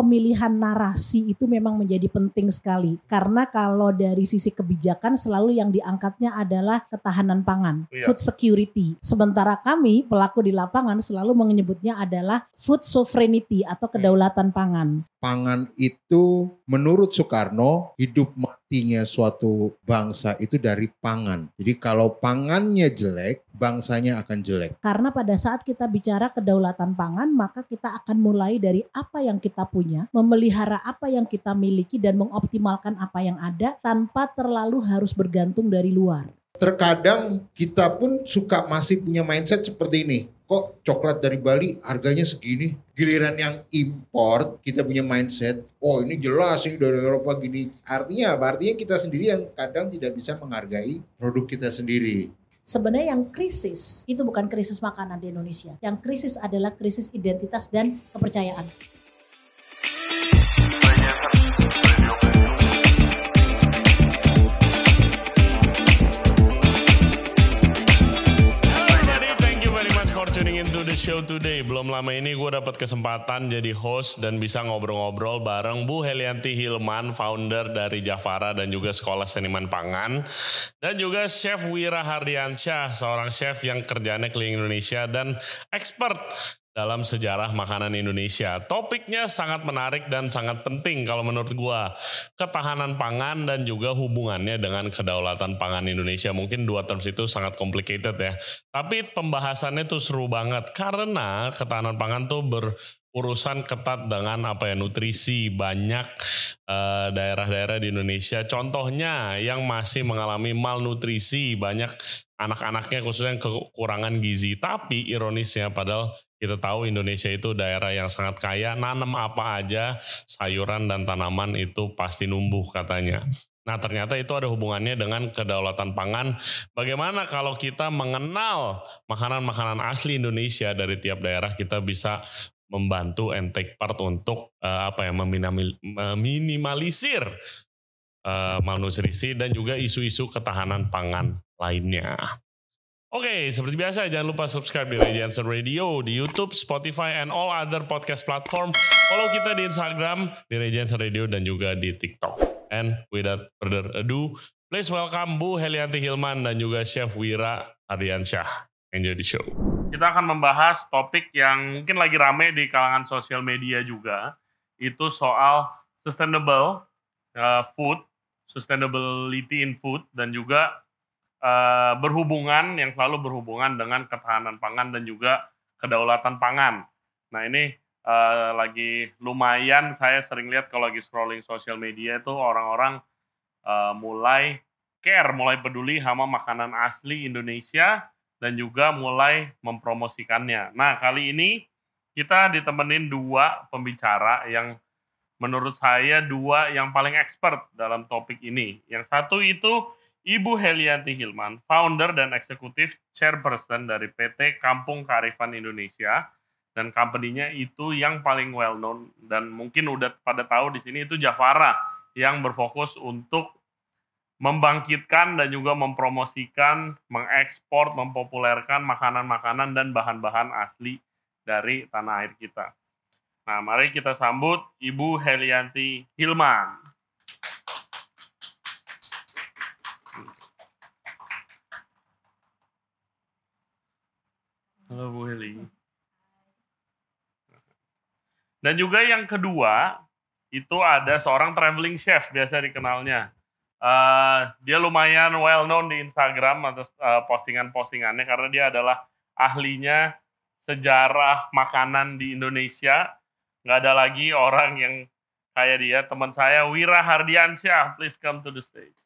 pemilihan narasi itu memang menjadi penting sekali karena kalau dari sisi kebijakan selalu yang diangkatnya adalah ketahanan pangan, Iya. food security. Sementara kami pelaku di lapangan selalu menyebutnya adalah food sovereignty atau kedaulatan pangan. pangan itu menurut Soekarno hidup matinya suatu bangsa itu dari pangan. Jadi kalau pangannya jelek, bangsanya akan jelek. Karena pada saat kita bicara kedaulatan pangan, maka kita akan mulai dari apa yang kita punya, memelihara apa yang kita miliki dan mengoptimalkan apa yang ada tanpa terlalu harus bergantung dari luar. Terkadang kita pun suka masih punya mindset seperti ini. Kok coklat dari Bali harganya segini? Giliran yang import kita punya mindset, oh ini jelas ini dari Eropa gini. Artinya apa? Artinya kita sendiri yang kadang tidak bisa menghargai produk kita sendiri. Sebenarnya yang krisis itu bukan krisis makanan di Indonesia. Yang krisis adalah krisis identitas dan kepercayaan. Into the show today. Belum lama ini gue dapat kesempatan jadi host dan bisa ngobrol-ngobrol bareng Bu Helianti Hilman, founder dari Jafara dan juga Sekolah Seniman Pangan. Dan juga Chef Wira Hardiansyah, seorang chef yang kerjanya keliling Indonesia dan expert dalam sejarah makanan Indonesia. Topiknya sangat menarik dan sangat penting kalau menurut gua. Ketahanan pangan dan juga hubungannya dengan kedaulatan pangan Indonesia. Mungkin dua terms itu sangat complicated ya. Tapi pembahasannya tuh seru banget karena ketahanan pangan tuh berurusan ketat dengan apa ya nutrisi banyak eh, daerah-daerah di Indonesia. Contohnya yang masih mengalami malnutrisi banyak anak-anaknya khususnya kekurangan gizi. Tapi ironisnya padahal kita tahu Indonesia itu daerah yang sangat kaya, nanam apa aja, sayuran dan tanaman itu pasti numbuh katanya. Nah ternyata itu ada hubungannya dengan kedaulatan pangan. Bagaimana kalau kita mengenal makanan-makanan asli Indonesia dari tiap daerah, kita bisa membantu and take part untuk eh, apa ya meminimalisir eh, malnutrisi dan juga isu-isu ketahanan pangan lainnya. Oke, seperti biasa jangan lupa subscribe di Jensen Radio di YouTube, Spotify, and all other podcast platform. Follow kita di Instagram di Jensen Radio dan juga di TikTok. And without further ado, please welcome Bu Helianti Hilman dan juga Chef Wira Ardiansyah. Enjoy the show. Kita akan membahas topik yang mungkin lagi rame di kalangan sosial media juga. Itu soal sustainable uh, food, sustainability in food, dan juga uh, berhubungan yang selalu berhubungan dengan ketahanan pangan dan juga kedaulatan pangan. Nah ini uh, lagi lumayan saya sering lihat kalau lagi scrolling sosial media itu orang-orang uh, mulai care, mulai peduli sama makanan asli Indonesia dan juga mulai mempromosikannya. Nah kali ini kita ditemenin dua pembicara yang menurut saya dua yang paling expert dalam topik ini. Yang satu itu Ibu Helianti Hilman, founder dan eksekutif chairperson dari PT Kampung Kearifan Indonesia dan company-nya itu yang paling well known dan mungkin udah pada tahu di sini itu Jafara yang berfokus untuk membangkitkan dan juga mempromosikan, mengekspor, mempopulerkan makanan-makanan dan bahan-bahan asli dari tanah air kita. Nah, mari kita sambut Ibu Helianti Hilman. Halo Bu Heli. Dan juga yang kedua, itu ada seorang traveling chef, biasa dikenalnya. Eh, dia lumayan well known di Instagram atas eh, postingan-postingannya karena dia adalah ahlinya sejarah makanan di Indonesia. Nggak ada lagi orang yang kayak dia, teman saya Wira Hardiansyah. Please come to the stage.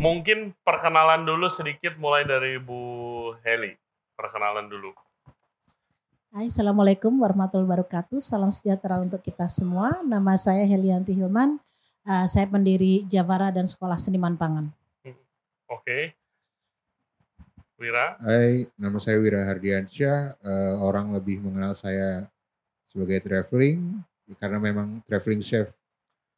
Mungkin perkenalan dulu sedikit mulai dari Bu Heli. Perkenalan dulu. Hai, Assalamualaikum warahmatullahi wabarakatuh. Salam sejahtera untuk kita semua. Nama saya Helianti Hilman. Uh, saya pendiri Javara dan Sekolah Seniman Pangan. Oke. Wira. Hai, nama saya Wira Hardiansyah. Eh, orang lebih mengenal saya sebagai traveling karena memang traveling chef.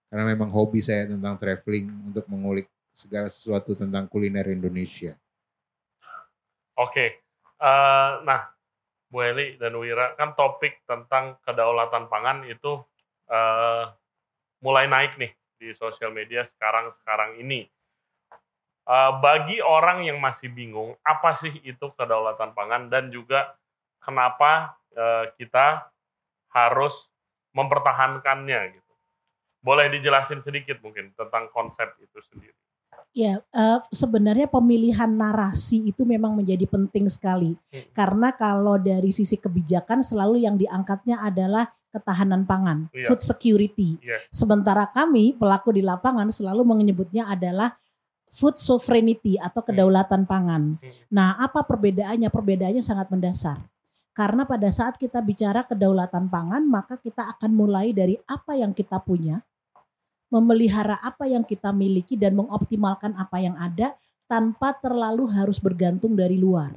Karena memang hobi saya tentang traveling untuk mengulik segala sesuatu tentang kuliner Indonesia. Oke. Eh, nah, Bu Heli dan Wira, kan topik tentang kedaulatan pangan itu uh, mulai naik nih di sosial media sekarang-sekarang ini. Uh, bagi orang yang masih bingung, apa sih itu kedaulatan pangan dan juga kenapa uh, kita harus mempertahankannya gitu. Boleh dijelasin sedikit mungkin tentang konsep itu sendiri. Ya, uh, sebenarnya pemilihan narasi itu memang menjadi penting sekali. Hmm. Karena kalau dari sisi kebijakan selalu yang diangkatnya adalah ketahanan pangan, yeah. food security. Yeah. Sementara kami pelaku di lapangan selalu menyebutnya adalah food sovereignty atau hmm. kedaulatan pangan. Hmm. Nah, apa perbedaannya? Perbedaannya sangat mendasar. Karena pada saat kita bicara kedaulatan pangan, maka kita akan mulai dari apa yang kita punya, memelihara apa yang kita miliki dan mengoptimalkan apa yang ada tanpa terlalu harus bergantung dari luar.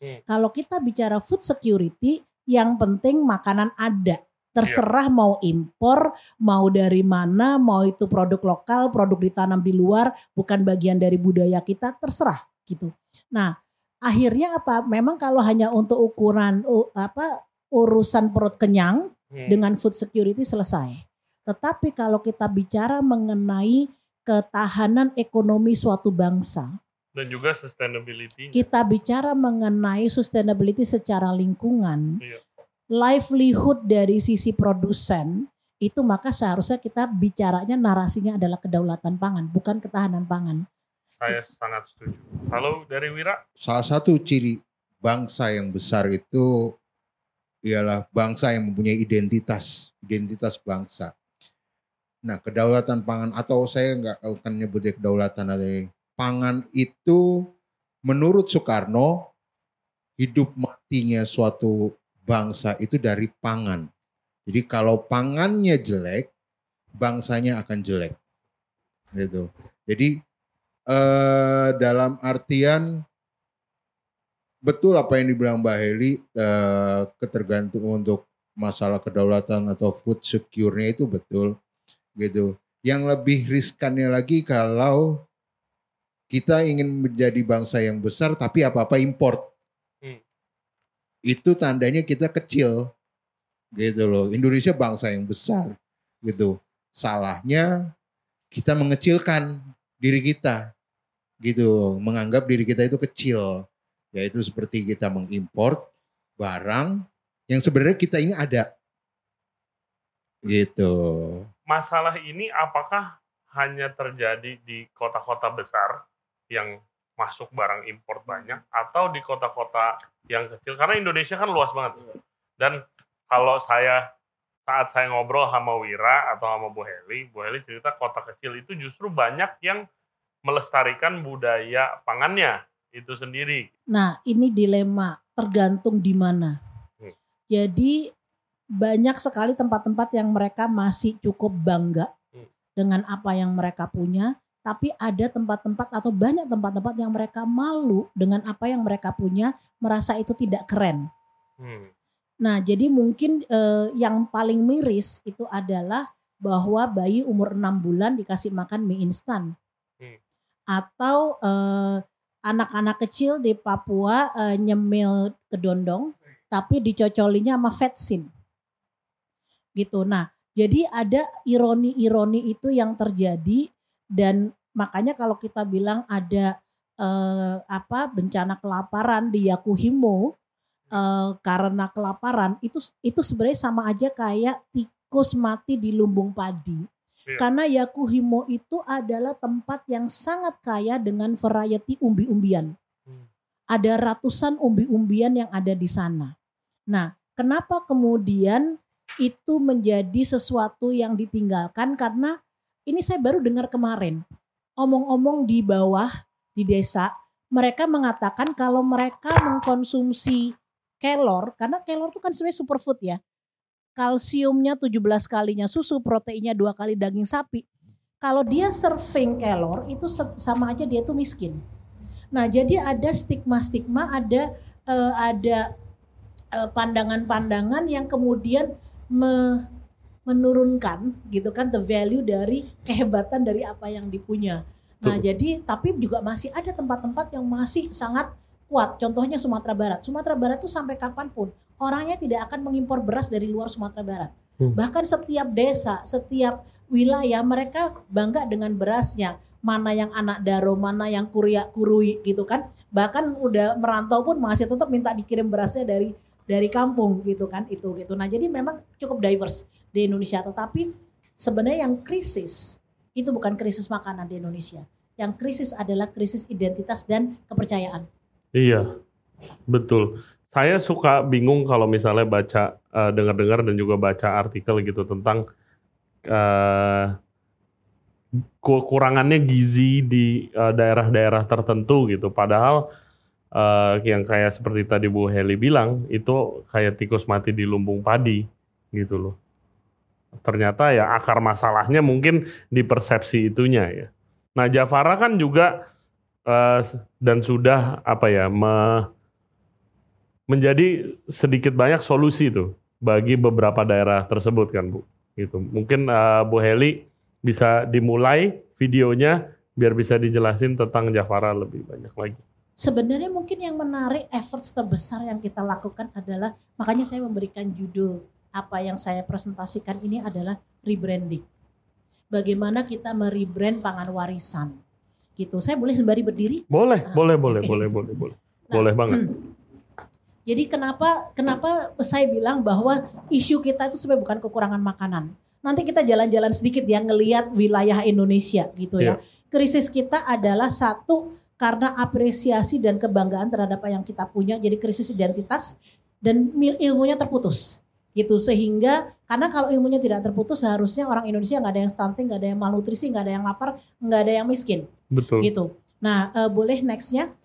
Hmm. Kalau kita bicara food security, yang penting makanan ada. Terserah yeah. mau impor, mau dari mana, mau itu produk lokal, produk ditanam di luar, bukan bagian dari budaya kita, terserah gitu. Nah, akhirnya apa? Memang kalau hanya untuk ukuran uh, apa urusan perut kenyang hmm. dengan food security selesai. Tetapi kalau kita bicara mengenai ketahanan ekonomi suatu bangsa, dan juga sustainability. Kita bicara mengenai sustainability secara lingkungan, iya. Livelihood dari sisi produsen itu maka seharusnya kita bicaranya narasinya adalah kedaulatan pangan, bukan ketahanan pangan. Saya sangat setuju. Halo dari Wira. Salah satu ciri bangsa yang besar itu ialah bangsa yang mempunyai identitas, identitas bangsa. Nah, kedaulatan pangan atau saya nggak akan nyebutnya kedaulatan atau pangan itu menurut Soekarno hidup matinya suatu bangsa itu dari pangan. Jadi kalau pangannya jelek, bangsanya akan jelek. Gitu. Jadi eh, dalam artian betul apa yang dibilang Mbak Heli eh, ketergantung untuk masalah kedaulatan atau food secure-nya itu betul gitu. Yang lebih riskannya lagi kalau kita ingin menjadi bangsa yang besar tapi apa-apa import. Itu tandanya kita kecil. Gitu loh. Indonesia bangsa yang besar gitu. Salahnya kita mengecilkan diri kita. Gitu, menganggap diri kita itu kecil. Yaitu seperti kita mengimport barang yang sebenarnya kita ini ada. Gitu masalah ini apakah hanya terjadi di kota-kota besar yang masuk barang impor banyak atau di kota-kota yang kecil karena Indonesia kan luas banget dan kalau saya saat saya ngobrol sama Wira atau sama Bu Heli, Bu Heli cerita kota kecil itu justru banyak yang melestarikan budaya pangannya itu sendiri. Nah, ini dilema tergantung di mana. Hmm. Jadi banyak sekali tempat-tempat yang mereka masih cukup bangga hmm. dengan apa yang mereka punya, tapi ada tempat-tempat atau banyak tempat-tempat yang mereka malu dengan apa yang mereka punya, merasa itu tidak keren. Hmm. Nah, jadi mungkin eh, yang paling miris itu adalah bahwa bayi umur 6 bulan dikasih makan mie instan. Hmm. Atau eh, anak-anak kecil di Papua eh, nyemil kedondong tapi dicocolinya sama vetsin gitu. Nah, jadi ada ironi-ironi itu yang terjadi dan makanya kalau kita bilang ada eh, apa bencana kelaparan di Yakuhimo eh, karena kelaparan itu itu sebenarnya sama aja kayak tikus mati di lumbung padi. Iya. Karena Yakuhimo itu adalah tempat yang sangat kaya dengan variety umbi-umbian. Hmm. Ada ratusan umbi-umbian yang ada di sana. Nah, kenapa kemudian itu menjadi sesuatu yang ditinggalkan karena ini saya baru dengar kemarin. Omong-omong di bawah di desa, mereka mengatakan kalau mereka mengkonsumsi kelor, karena kelor itu kan sebenarnya superfood ya. Kalsiumnya 17 kalinya susu, proteinnya dua kali daging sapi. Kalau dia serving kelor itu sama aja dia tuh miskin. Nah, jadi ada stigma-stigma, ada uh, ada uh, pandangan-pandangan yang kemudian me, menurunkan gitu kan the value dari kehebatan dari apa yang dipunya. Nah, Tuh. jadi tapi juga masih ada tempat-tempat yang masih sangat kuat. Contohnya Sumatera Barat. Sumatera Barat tuh sampai kapan pun orangnya tidak akan mengimpor beras dari luar Sumatera Barat. Hmm. Bahkan setiap desa, setiap wilayah mereka bangga dengan berasnya. Mana yang anak daro, mana yang kuria kurui gitu kan. Bahkan udah merantau pun masih tetap minta dikirim berasnya dari dari kampung gitu kan itu gitu. Nah jadi memang cukup diverse di Indonesia. Tetapi sebenarnya yang krisis itu bukan krisis makanan di Indonesia. Yang krisis adalah krisis identitas dan kepercayaan. Iya, betul. Saya suka bingung kalau misalnya baca eh, dengar-dengar dan juga baca artikel gitu tentang eh, kekurangannya gizi di eh, daerah-daerah tertentu gitu. Padahal eh, yang kayak seperti tadi Bu Heli bilang itu kayak tikus mati di lumbung padi gitu loh. Ternyata ya akar masalahnya mungkin di persepsi itunya ya. Nah Jafara kan juga eh, dan sudah apa ya me- menjadi sedikit banyak solusi tuh bagi beberapa daerah tersebut kan Bu. Gitu. Mungkin eh, Bu Heli bisa dimulai videonya biar bisa dijelasin tentang Jafara lebih banyak lagi. Sebenarnya mungkin yang menarik efforts terbesar yang kita lakukan adalah makanya saya memberikan judul apa yang saya presentasikan ini adalah rebranding. Bagaimana kita merebrand pangan warisan. Gitu. Saya boleh sembari berdiri? Boleh, Ah, boleh, boleh, oke. boleh, boleh, boleh. Nah, boleh banget. Jadi kenapa kenapa saya bilang bahwa isu kita itu sebenarnya bukan kekurangan makanan. Nanti kita jalan-jalan sedikit ya ngelihat wilayah Indonesia gitu ya. Krisis kita adalah satu karena apresiasi dan kebanggaan terhadap apa yang kita punya jadi krisis identitas dan ilmunya terputus gitu sehingga karena kalau ilmunya tidak terputus seharusnya orang Indonesia nggak ada yang stunting, nggak ada yang malnutrisi, nggak ada yang lapar, nggak ada yang miskin Betul. gitu. Nah, eh, boleh nextnya.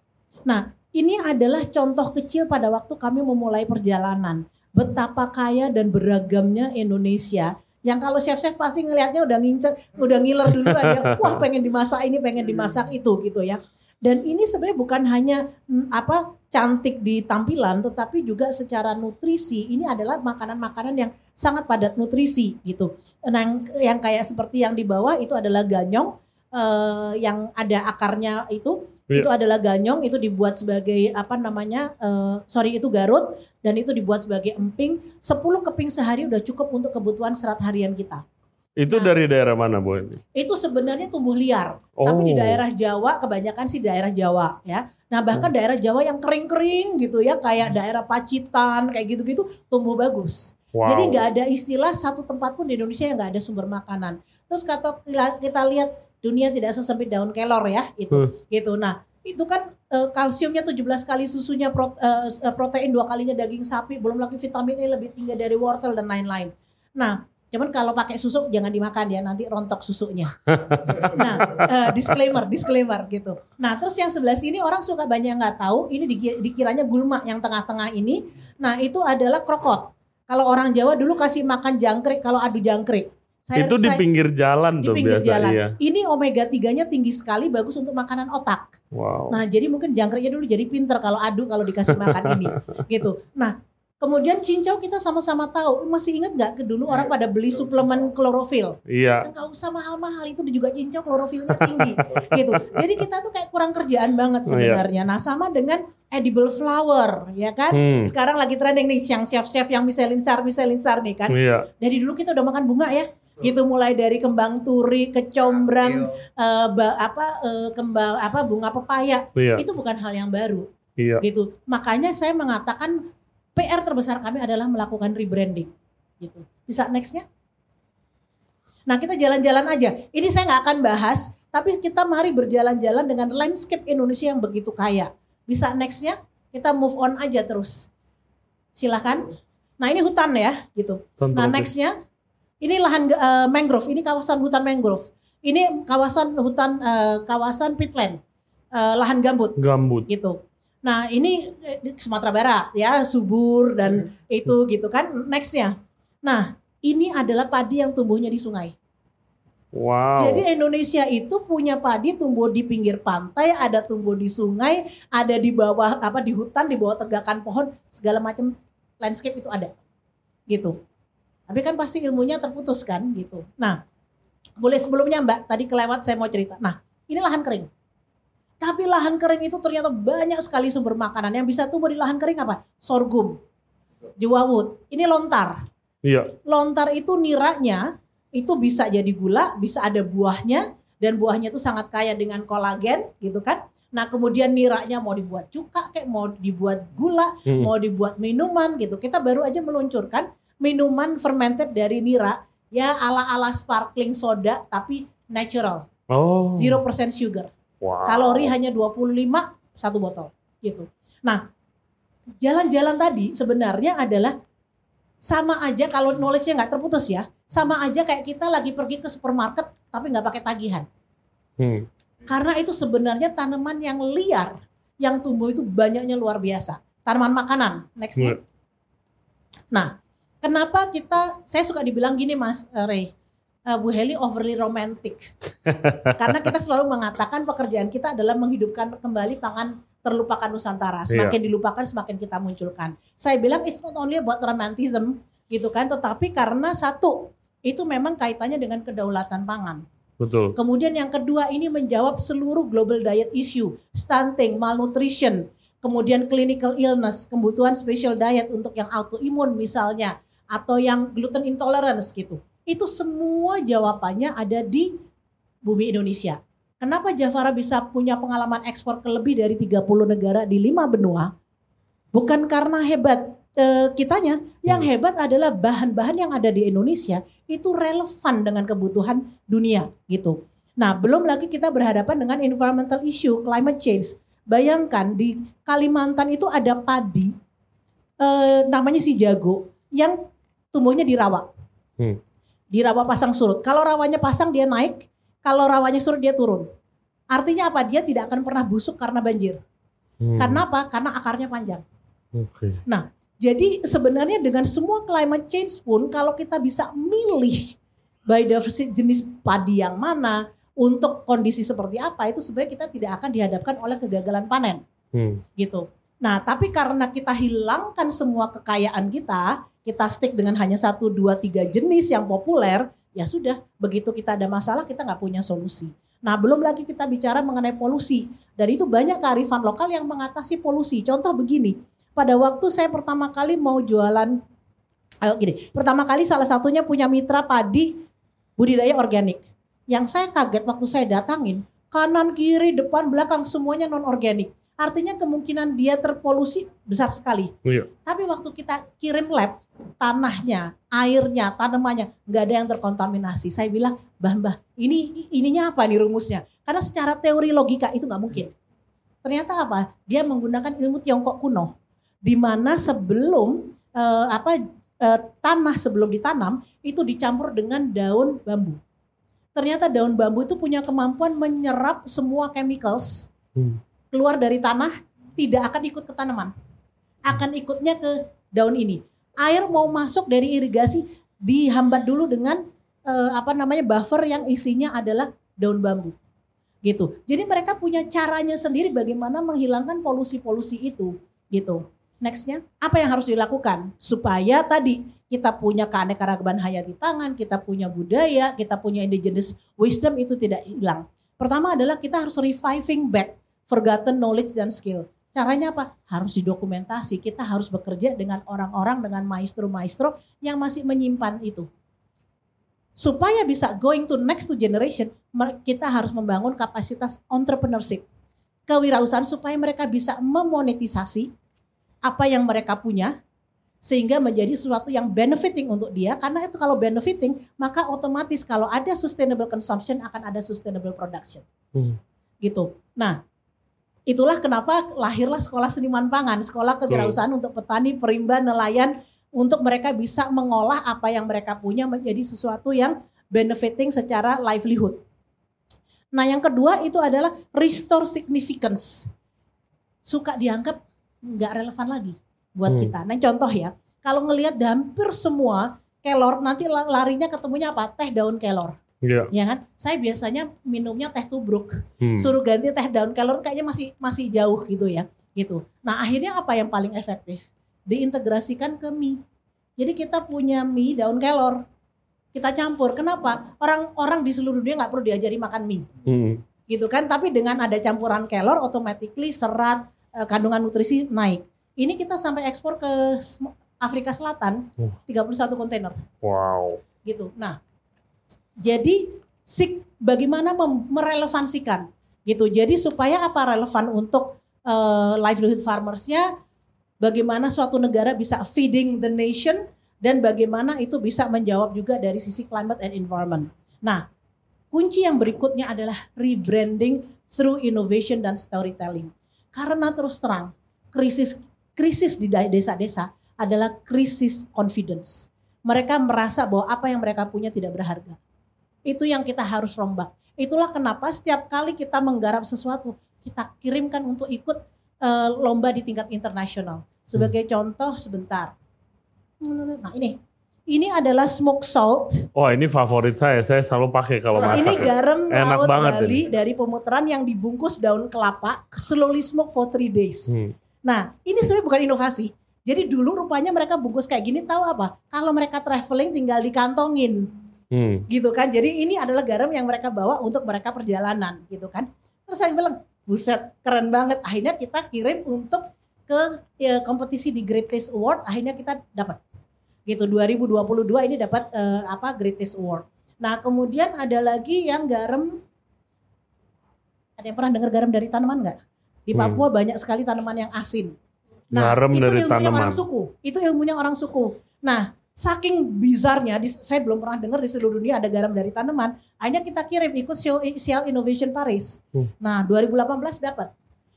Nah, ini adalah contoh kecil pada waktu kami memulai perjalanan. Betapa kaya dan beragamnya Indonesia. Yang kalau chef-chef pasti ngelihatnya udah ngincer, udah ngiler duluan ya. Wah, pengen dimasak ini, pengen dimasak itu gitu ya. Dan ini sebenarnya bukan hanya mm, apa cantik di tampilan, tetapi juga secara nutrisi. Ini adalah makanan-makanan yang sangat padat nutrisi gitu. Nah, yang, yang kayak seperti yang di bawah itu adalah ganyong eh, yang ada akarnya itu Iya. itu adalah ganyong itu dibuat sebagai apa namanya eh, sorry itu garut dan itu dibuat sebagai emping 10 keping sehari udah cukup untuk kebutuhan serat harian kita Itu Nah. dari daerah mana Bu itu sebenarnya tumbuh liar Oh. tapi di daerah Jawa kebanyakan sih daerah Jawa ya nah bahkan daerah Jawa yang kering-kering gitu ya kayak daerah Pacitan kayak gitu-gitu tumbuh bagus Wow. jadi nggak ada istilah satu tempat pun di Indonesia yang nggak ada sumber makanan. Terus kata kita lihat dunia tidak sesempit daun kelor ya itu Hmm. gitu. Nah itu kan eh, kalsiumnya 17 kali susunya pro- eh, eh, protein dua kalinya daging sapi belum lagi vitamin E lebih tinggi dari wortel dan lain-lain. Nah cuman kalau pakai susu jangan dimakan ya nanti rontok susunya. nah eh, disclaimer disclaimer gitu. Nah terus yang sebelah sini orang suka banyak nggak tahu ini diki- dikiranya gulma yang tengah-tengah ini. Nah itu adalah krokot. Kalau orang Jawa dulu kasih makan jangkrik kalau adu jangkrik. Saya, itu di saya- pinggir jalan di tuh pinggir biasa jalan. iya. Ini omega 3-nya tinggi sekali bagus untuk makanan otak. Wow. Nah, jadi mungkin jangkriknya dulu jadi pinter kalau adu kalau dikasih makan ini gitu. Nah, kemudian cincau kita sama-sama tahu. Masih ingat nggak ke dulu orang pada beli suplemen klorofil? iya. Nggak usah mahal-mahal itu juga cincau klorofilnya tinggi gitu. Jadi kita tuh kayak kurang kerjaan banget Oh, iya. sebenarnya. Nah, sama dengan edible flower ya kan? Hmm. Sekarang lagi trending nih yang chef-chef yang Michelin star Michelin star nih kan. Iya. Dari dulu kita udah makan bunga ya. Gitu mulai dari kembang turi, kecombrang, ba- apa eh, kembang apa bunga pepaya. Iya. Itu bukan hal yang baru Iya. gitu. Makanya saya mengatakan PR terbesar kami adalah melakukan rebranding gitu. Bisa nextnya? Nah kita jalan-jalan aja. Ini saya nggak akan bahas, tapi kita mari berjalan-jalan dengan landscape Indonesia yang begitu kaya. Bisa nextnya? Kita move on aja terus. Silahkan. Nah ini hutan ya, gitu. Hutan Nah nextnya, ini lahan eh, mangrove. Ini kawasan hutan mangrove. Ini kawasan hutan eh, kawasan peatland, eh, lahan gambut Gambut. gitu. Nah ini eh, Sumatera Barat ya subur dan itu gitu kan. Nextnya, nah ini adalah padi yang tumbuhnya di sungai. Wow. Jadi Indonesia itu punya padi tumbuh di pinggir pantai, ada tumbuh di sungai, ada di bawah apa di hutan, di bawah tegakan pohon, segala macam landscape itu ada. Gitu. Tapi kan pasti ilmunya terputus kan gitu. Nah, boleh sebelumnya Mbak, tadi kelewat saya mau cerita. Nah, ini lahan kering. Tapi lahan kering itu ternyata banyak sekali sumber makanan yang bisa tumbuh di lahan kering apa? Sorghum, jewawut, ini lontar. Iya. Lontar itu niranya itu bisa jadi gula, bisa ada buahnya dan buahnya itu sangat kaya dengan kolagen gitu kan. Nah kemudian niranya mau dibuat cuka kayak mau dibuat gula, Hmm. mau dibuat minuman gitu. Kita baru aja meluncurkan minuman fermented dari nira ya ala-ala sparkling soda tapi natural, Oh. 0% sugar. Wow. Kalori hanya 25 satu botol gitu. Nah, jalan-jalan tadi sebenarnya adalah sama aja kalau knowledge-nya nggak terputus ya. Sama aja kayak kita lagi pergi ke supermarket tapi nggak pakai tagihan. Hmm. Karena itu sebenarnya tanaman yang liar yang tumbuh itu banyaknya luar biasa. Tanaman makanan. Next. Iya. Nah, kenapa kita saya suka dibilang gini Mas eh, Eh, Bu Heli overly romantic. Karena kita selalu mengatakan pekerjaan kita adalah menghidupkan kembali pangan terlupakan Nusantara. Semakin dilupakan semakin kita munculkan. Saya bilang it's not only about romantism gitu kan, tetapi karena satu itu memang kaitannya dengan kedaulatan pangan. Betul. Kemudian yang kedua ini menjawab seluruh global diet issue, stunting, malnutrition, kemudian clinical illness, kebutuhan special diet untuk yang autoimun misalnya, atau yang gluten intolerance gitu. Itu semua jawabannya ada di bumi Indonesia. Kenapa Javara bisa punya pengalaman ekspor ke lebih dari 30 negara di lima benua? Bukan karena hebat eh, kitanya, yang Hmm. hebat adalah bahan-bahan yang ada di Indonesia itu relevan dengan kebutuhan dunia gitu. Nah, belum lagi kita berhadapan dengan environmental issue, climate change. Bayangkan di Kalimantan itu ada padi eh, namanya si jago yang tumbuhnya di rawa. Hmm. Di rawa pasang surut. Kalau rawanya pasang dia naik, kalau rawanya surut dia turun. Artinya apa? Dia tidak akan pernah busuk karena banjir. Hmm. Karena apa? Karena akarnya panjang. Oke. Jadi sebenarnya dengan semua climate change pun kalau kita bisa milih biodiversity jenis padi yang mana untuk kondisi seperti apa itu sebenarnya kita tidak akan dihadapkan oleh kegagalan panen Hmm. gitu. Nah tapi karena kita hilangkan semua kekayaan kita, kita stick dengan hanya satu, dua, tiga jenis yang populer, ya sudah begitu kita ada masalah kita nggak punya solusi. Nah belum lagi kita bicara mengenai polusi dan itu banyak kearifan lokal yang mengatasi polusi. Contoh begini, pada waktu saya pertama kali mau jualan, ayo gini, pertama kali salah satunya punya mitra padi budidaya organik. Yang saya kaget waktu saya datangin, kanan, kiri, depan, belakang semuanya non organik. Artinya kemungkinan dia terpolusi besar sekali. Iya. Tapi waktu kita kirim lab, tanahnya, airnya, tanamannya nggak ada yang terkontaminasi. Saya bilang, Mbah, Mbah, ini ininya apa nih rumusnya? Karena secara teori logika itu nggak mungkin. Ternyata apa? Dia menggunakan ilmu Tiongkok kuno, di mana sebelum eh, apa eh, tanah sebelum ditanam itu dicampur dengan daun bambu. Ternyata daun bambu itu punya kemampuan menyerap semua chemicals Hmm. Keluar dari tanah, tidak akan ikut ke tanaman, akan ikutnya ke daun ini. Air mau masuk dari irigasi dihambat dulu dengan eh, apa namanya buffer yang isinya adalah daun bambu gitu. Jadi mereka punya caranya sendiri bagaimana menghilangkan polusi-polusi itu gitu. Nextnya apa yang harus dilakukan supaya tadi kita punya keanekaragaman hayati pangan, kita punya budaya, kita punya indigenous wisdom itu tidak hilang. Pertama adalah kita harus reviving back forgotten knowledge dan skill. Caranya apa? Harus didokumentasi. Kita harus bekerja dengan orang-orang dengan maestro-maestro yang masih menyimpan itu supaya bisa going to next to generation, kita harus membangun kapasitas entrepreneurship, kewirausahaan supaya mereka bisa memonetisasi apa yang mereka punya sehingga menjadi sesuatu yang benefiting untuk dia karena itu kalau benefiting maka otomatis kalau ada sustainable consumption akan ada sustainable production Hmm. gitu nah itulah kenapa lahirlah sekolah seniman pangan sekolah kewirausahaan untuk petani perimba nelayan untuk mereka bisa mengolah apa yang mereka punya menjadi sesuatu yang benefiting secara livelihood. Nah yang kedua itu adalah restore significance. Suka dianggap nggak relevan lagi buat Hmm. kita. Nah contoh ya, kalau ngelihat hampir semua kelor nanti la- larinya ketemunya apa? Teh daun kelor. Iya. Ya kan? Saya biasanya minumnya teh tubruk. Hmm. Suruh ganti teh daun kelor kayaknya masih masih jauh gitu ya. Gitu. Nah akhirnya apa yang paling efektif? Diintegrasikan ke mie. Jadi kita punya mie daun kelor. Kita campur. Kenapa? Orang-orang di seluruh dunia nggak perlu diajari makan mie Hmm. gitu kan. Tapi dengan ada campuran kelor, automatically serat, eh, kandungan nutrisi naik. Ini kita sampai ekspor ke Afrika Selatan, Hmm. 31 kontainer Wow. gitu. Nah, jadi sik bagaimana merelevansikan gitu. Jadi supaya apa relevan untuk eh, livelihood farmersnya, bagaimana suatu negara bisa feeding the nation dan bagaimana itu bisa menjawab juga dari sisi climate and environment. Nah, kunci yang berikutnya adalah rebranding through innovation dan storytelling. Karena terus terang krisis krisis di desa-desa adalah krisis confidence. Mereka merasa bahwa apa yang mereka punya tidak berharga. Itu yang kita harus rombak. Itulah kenapa setiap kali kita menggarap sesuatu, kita kirimkan untuk ikut eh, lomba di tingkat internasional. Sebagai contoh sebentar. Nah ini, ini adalah smoke salt. Wah ini favorit saya. Saya selalu pakai kalau Nah, masak. ini ya. garam Enak laut banget Bali dari pemutaran yang dibungkus daun kelapa, slowly smoke for three days. Hmm. Nah, ini sebenarnya bukan inovasi. Jadi dulu rupanya mereka bungkus kayak gini tahu apa? Kalau mereka traveling tinggal dikantongin Hmm. gitu kan. Jadi ini adalah garam yang mereka bawa untuk mereka perjalanan gitu kan. Terus saya bilang, buset keren banget. Akhirnya kita kirim untuk ke ya, kompetisi di Great Taste Award. Akhirnya kita dapat gitu 2022 ini dapat eh, apa Great Taste Award. Nah kemudian ada lagi yang garam. Ada yang pernah dengar garam dari tanaman nggak? Di Hmm. Papua banyak sekali tanaman yang asin. Nah, Garam itu dari ilmunya tanaman. orang suku. Itu ilmunya orang suku. Nah, saking bizarnya, di- saya belum pernah dengar di seluruh dunia ada garam dari tanaman. Akhirnya kita kirim ikut Shell Innovation Paris. Hmm. Nah, 2018 dapat.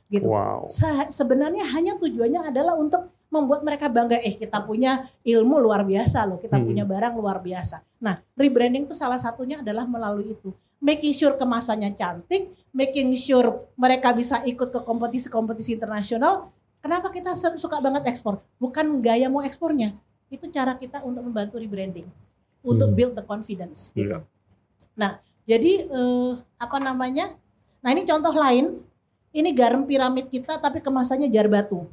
Gitu. Wow. Se- sebenarnya hanya tujuannya adalah untuk membuat mereka bangga. Eh, kita punya ilmu luar biasa loh. Kita Hmm. punya barang luar biasa. Nah, rebranding itu salah satunya adalah melalui itu. Making sure kemasannya cantik, making sure mereka bisa ikut ke kompetisi-kompetisi internasional. Kenapa kita suka banget ekspor? Bukan gaya mau ekspornya. Itu cara kita untuk membantu rebranding. Untuk Hmm. build the confidence gitu. Iya. Nah, jadi eh, apa namanya? Nah, ini contoh lain. Ini garam piramid kita tapi kemasannya jar batu.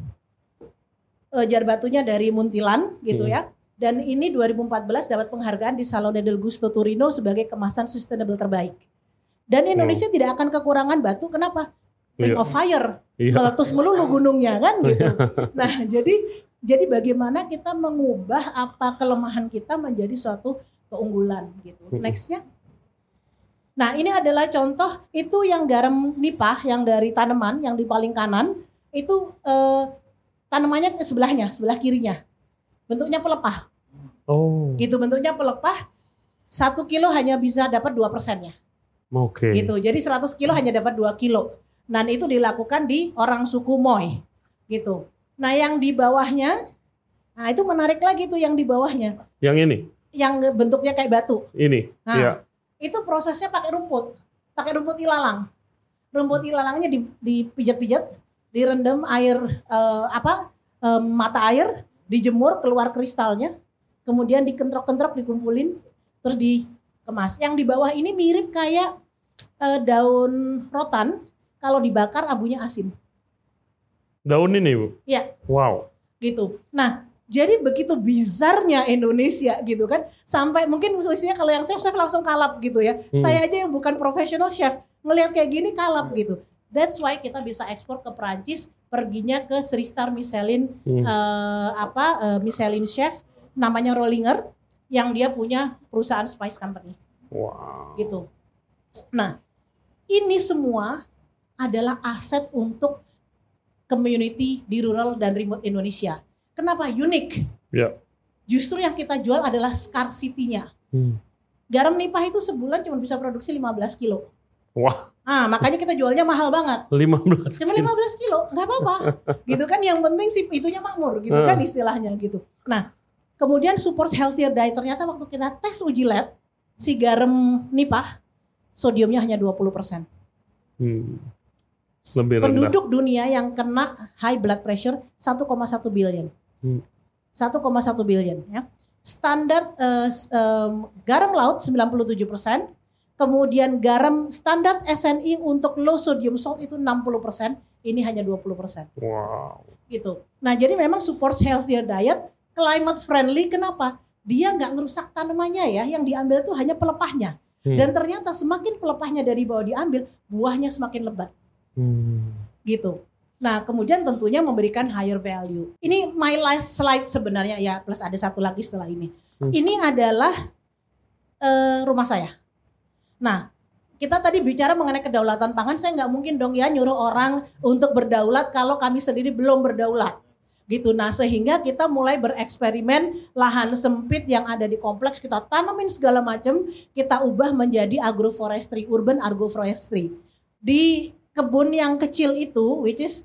Eh, jar batunya dari Muntilan gitu Hmm. ya. Dan ini 2014 dapat penghargaan di Salone del Gusto Torino sebagai kemasan sustainable terbaik. Dan Indonesia tidak akan kekurangan batu. Kenapa? Ring Iya. of Fire Iya. meletus melulu gunungnya kan gitu. Nah, jadi jadi bagaimana kita mengubah apa kelemahan kita menjadi suatu keunggulan gitu. Nextnya. Nah, ini adalah contoh itu yang garam nipah yang dari tanaman yang di paling kanan itu eh, tanamannya ke sebelahnya, sebelah kirinya. Bentuknya pelepah. Oh. Gitu bentuknya pelepah. Satu kilo hanya bisa dapat dua persennya Oke. gitu. Jadi 100 kilo hanya dapat 2 kilo. Dan itu dilakukan di orang suku Moy gitu. Nah yang di bawahnya, nah itu menarik lagi tuh yang di bawahnya, Yang ini. yang bentuknya kayak batu. Ini. Nah, Iya. Itu prosesnya pakai rumput, pakai rumput ilalang. Rumput ilalangnya di- dipijat-pijat, direndam air eh, apa eh, mata air, dijemur keluar kristalnya, kemudian dikentrok-kentrok dikumpulin, terus dikemas. Yang di bawah ini mirip kayak eh, daun rotan, kalau dibakar abunya asin, Daun ini, Bu. Iya. Wow. gitu. Nah, jadi begitu bizarnya Indonesia gitu kan, sampai mungkin mestinya kalau yang chef chef langsung kalap gitu ya. Hmm. Saya aja yang bukan profesional chef ngelihat kayak gini kalap gitu. That's why kita bisa ekspor ke Perancis, perginya ke three star Michelin Hmm. eh, apa eh, Michelin chef namanya Rollinger yang dia punya perusahaan spice company Wow. gitu. Nah, ini semua adalah aset untuk community di rural dan remote Indonesia. Kenapa unik? Ya. Justru yang kita jual adalah scarcity-nya. Hmm. Garam nipah itu sebulan cuma bisa produksi 15 kilo. Wah, Ah, makanya kita jualnya mahal banget. 15 Cuma kilo. 15 kilo, nggak apa-apa. gitu kan yang penting sih itunya makmur gitu kan Hmm. istilahnya gitu. Nah, kemudian support healthier diet ternyata waktu kita tes uji lab si garam nipah sodiumnya hanya 20%. Hmm. Lebih rendah. Penduduk dunia yang kena high blood pressure 1,1 billion. Hmm. 1,1 billion ya. Standar eh, s- em, garam laut 97%, kemudian garam standar SNI untuk low sodium salt itu 60%, ini hanya 20% Wow. gitu. Nah, jadi memang support healthier diet, climate friendly kenapa? Dia nggak ngerusak tanamannya ya, yang diambil tuh hanya pelepahnya. Hmm. Dan ternyata semakin pelepahnya dari bawah diambil, buahnya semakin lebat Hmm. gitu. Nah, kemudian tentunya memberikan higher value. Ini my last slide sebenarnya ya, plus ada satu lagi setelah ini. Hmm. Ini adalah eh, rumah saya. Nah, kita tadi bicara mengenai kedaulatan pangan, saya nggak mungkin dong ya nyuruh orang untuk berdaulat kalau kami sendiri belum berdaulat. Gitu. Nah, sehingga kita mulai bereksperimen lahan sempit yang ada di kompleks kita tanamin segala macam, kita ubah menjadi agroforestry, urban agroforestry. Di kebun yang kecil itu, which is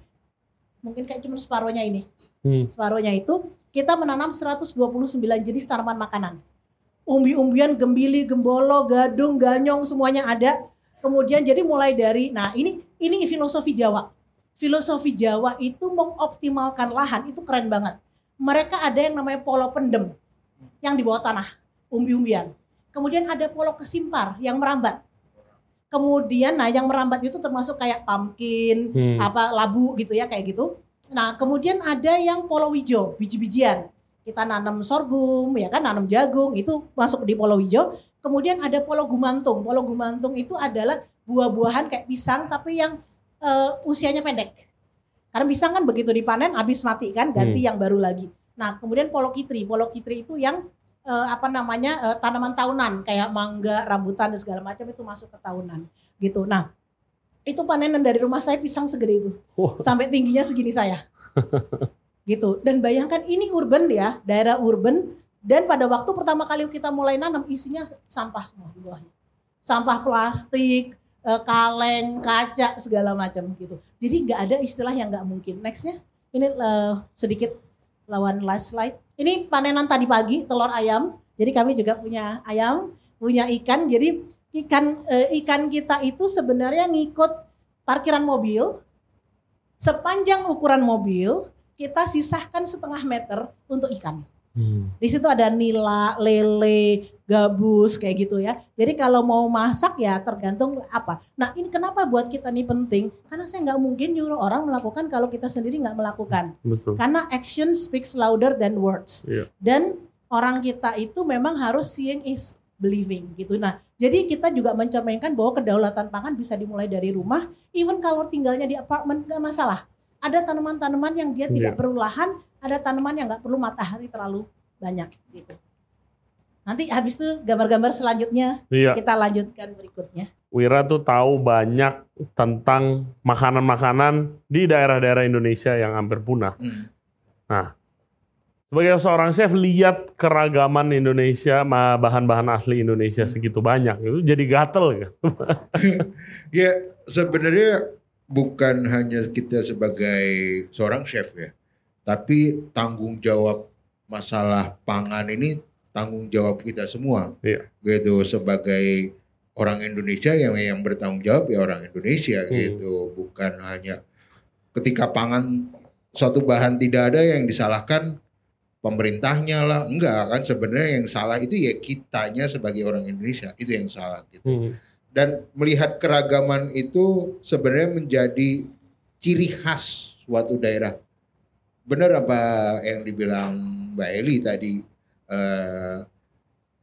mungkin kayak cuma separuhnya ini. Hmm. Separuhnya itu kita menanam 129 jenis tanaman makanan. Umbi-umbian, gembili, gembolo, gadung, ganyong semuanya ada. Kemudian jadi mulai dari nah ini ini filosofi Jawa. Filosofi Jawa itu mengoptimalkan lahan itu keren banget. Mereka ada yang namanya polo pendem yang di bawah tanah, umbi-umbian. Kemudian ada polo kesimpar yang merambat. Kemudian nah yang merambat itu termasuk kayak pumpkin, Hmm. apa labu gitu ya kayak gitu. Nah, kemudian ada yang polo hijau, biji-bijian. Kita nanam sorghum, ya kan, nanam jagung, itu masuk di polo hijau. Kemudian ada polo gumantung. Polo gumantung itu adalah buah-buahan kayak pisang tapi yang eh, usianya pendek. Karena pisang kan begitu dipanen habis mati kan, ganti yang baru lagi. Nah, kemudian polo kitri. Polo kitri itu yang eh, apa namanya eh, tanaman tahunan kayak mangga, rambutan dan segala macam itu masuk ke tahunan gitu. Nah, itu panenan dari rumah saya pisang segede itu Wah. sampai tingginya segini saya. gitu. Dan bayangkan ini urban ya, daerah urban dan pada waktu pertama kali kita mulai nanam isinya sampah semua di bawahnya. Sampah plastik, eh, kaleng, kaca segala macam gitu. Jadi nggak ada istilah yang nggak mungkin. Nextnya ini eh, sedikit lawan last slide. Ini panenan tadi pagi telur ayam. Jadi kami juga punya ayam, punya ikan. Jadi ikan eh, ikan kita itu sebenarnya ngikut parkiran mobil. Sepanjang ukuran mobil kita sisahkan setengah meter untuk ikan. Hmm. Di situ ada nila, lele, gabus kayak gitu ya. Jadi kalau mau masak ya tergantung apa. Nah ini kenapa buat kita ini penting? Karena saya nggak mungkin nyuruh orang melakukan kalau kita sendiri nggak melakukan. Betul. Karena action speaks louder than words. Iya. Dan orang kita itu memang harus seeing is believing gitu. Nah, jadi kita juga mencerminkan bahwa kedaulatan pangan bisa dimulai dari rumah. Even kalau tinggalnya di apartemen nggak masalah. Ada tanaman-tanaman yang dia tidak Iya. perlu lahan, ada tanaman yang nggak perlu matahari terlalu banyak gitu. Nanti habis itu gambar-gambar selanjutnya Iya. kita lanjutkan berikutnya. Wira tuh tahu banyak tentang makanan-makanan di daerah-daerah Indonesia yang hampir punah. Hmm. Sebagai seorang chef lihat keragaman Indonesia, ma- bahan-bahan asli Indonesia Hmm. segitu banyak, itu jadi gatel kan? Ya sebenarnya bukan hanya kita sebagai seorang chef ya, tapi tanggung jawab masalah pangan ini tanggung jawab kita semua. Iya. Gitu sebagai orang Indonesia yang yang bertanggung jawab ya orang Indonesia Hmm. gitu, bukan hanya ketika pangan suatu bahan tidak ada yang disalahkan pemerintahnya lah, enggak kan sebenarnya yang salah itu ya kitanya sebagai orang Indonesia itu yang salah gitu Hmm. dan melihat keragaman itu sebenarnya menjadi ciri khas suatu daerah. Benar apa yang dibilang Mbak Eli tadi eh,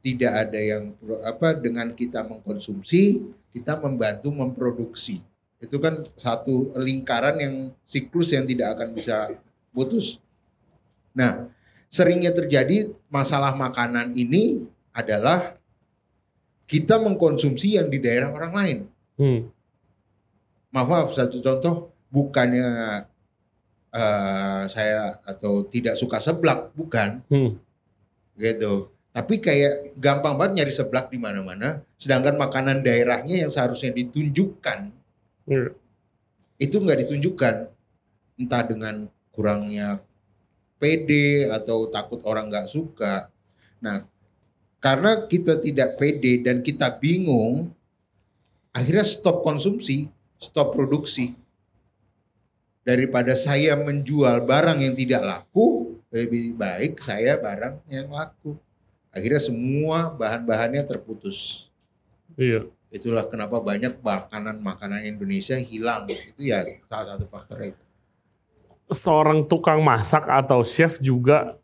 tidak ada yang apa dengan kita mengkonsumsi kita membantu memproduksi itu kan satu lingkaran yang siklus yang tidak akan bisa putus. Nah seringnya terjadi masalah makanan ini adalah kita mengkonsumsi yang di daerah orang lain. Hmm. Maaf, maaf satu contoh bukannya eh, saya atau tidak suka seblak, bukan Hmm. Gitu. Tapi kayak gampang banget nyari seblak di mana-mana, sedangkan makanan daerahnya yang seharusnya ditunjukkan Iya. itu nggak ditunjukkan, entah dengan kurangnya pede atau takut orang nggak suka. Nah, karena kita tidak pede dan kita bingung, akhirnya stop konsumsi, stop produksi. Daripada saya menjual barang yang tidak laku, lebih baik saya barang yang laku. Akhirnya semua bahan-bahannya terputus. Iya. Itulah kenapa banyak makanan-makanan Indonesia hilang. Itu ya salah satu faktor itu. Seorang tukang masak atau chef juga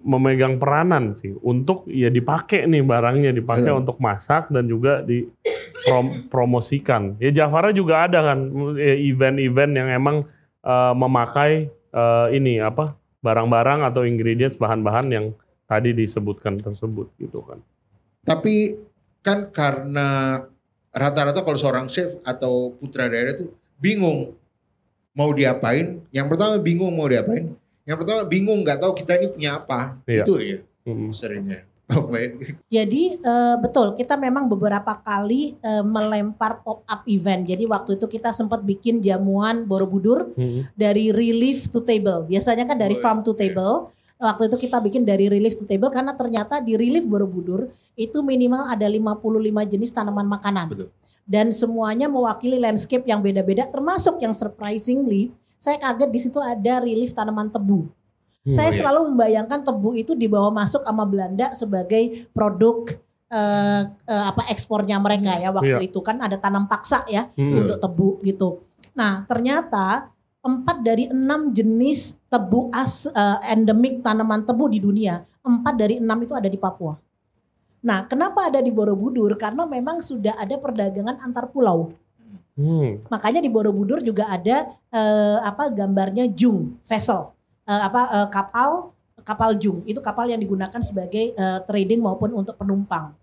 memegang peranan sih untuk ya dipakai nih barangnya dipakai Betul. untuk masak dan juga dipromosikan. Ya Jafara juga ada kan eh, event-event yang emang eh, memakai eh, ini apa barang-barang atau ingredients bahan-bahan yang tadi disebutkan tersebut gitu kan. Tapi kan karena rata-rata kalau seorang chef atau putra daerah itu bingung mau diapain. Yang pertama bingung mau diapain. Yang pertama bingung nggak tahu kita ini punya apa. Iya. Itu ya Mm. seringnya. Jadi eh, betul kita memang beberapa kali eh, melempar pop up event. Jadi waktu itu kita sempat bikin jamuan Borobudur Mm. dari relief to table. Biasanya kan dari Oh, farm to iya. table. Waktu itu kita bikin dari relief to table karena ternyata di relief Borobudur itu minimal ada 55 jenis tanaman makanan. Betul. Dan semuanya mewakili landscape yang beda-beda termasuk yang surprisingly saya kaget di situ ada relief tanaman tebu. Hmm, saya oh iya. selalu membayangkan tebu itu dibawa masuk sama Belanda sebagai produk eh, eh, apa ekspornya mereka ya waktu Iya. itu kan ada tanam paksa ya Mm. untuk tebu gitu. Nah ternyata empat dari enam jenis tebu as eh, endemik tanaman tebu di dunia empat dari enam itu ada di Papua. Nah kenapa ada di Borobudur? Karena memang sudah ada perdagangan antar pulau. Hmm. Makanya di Borobudur juga ada eh, apa gambarnya jung vessel Eh, apa eh, kapal kapal jung itu kapal yang digunakan sebagai eh, trading maupun untuk penumpang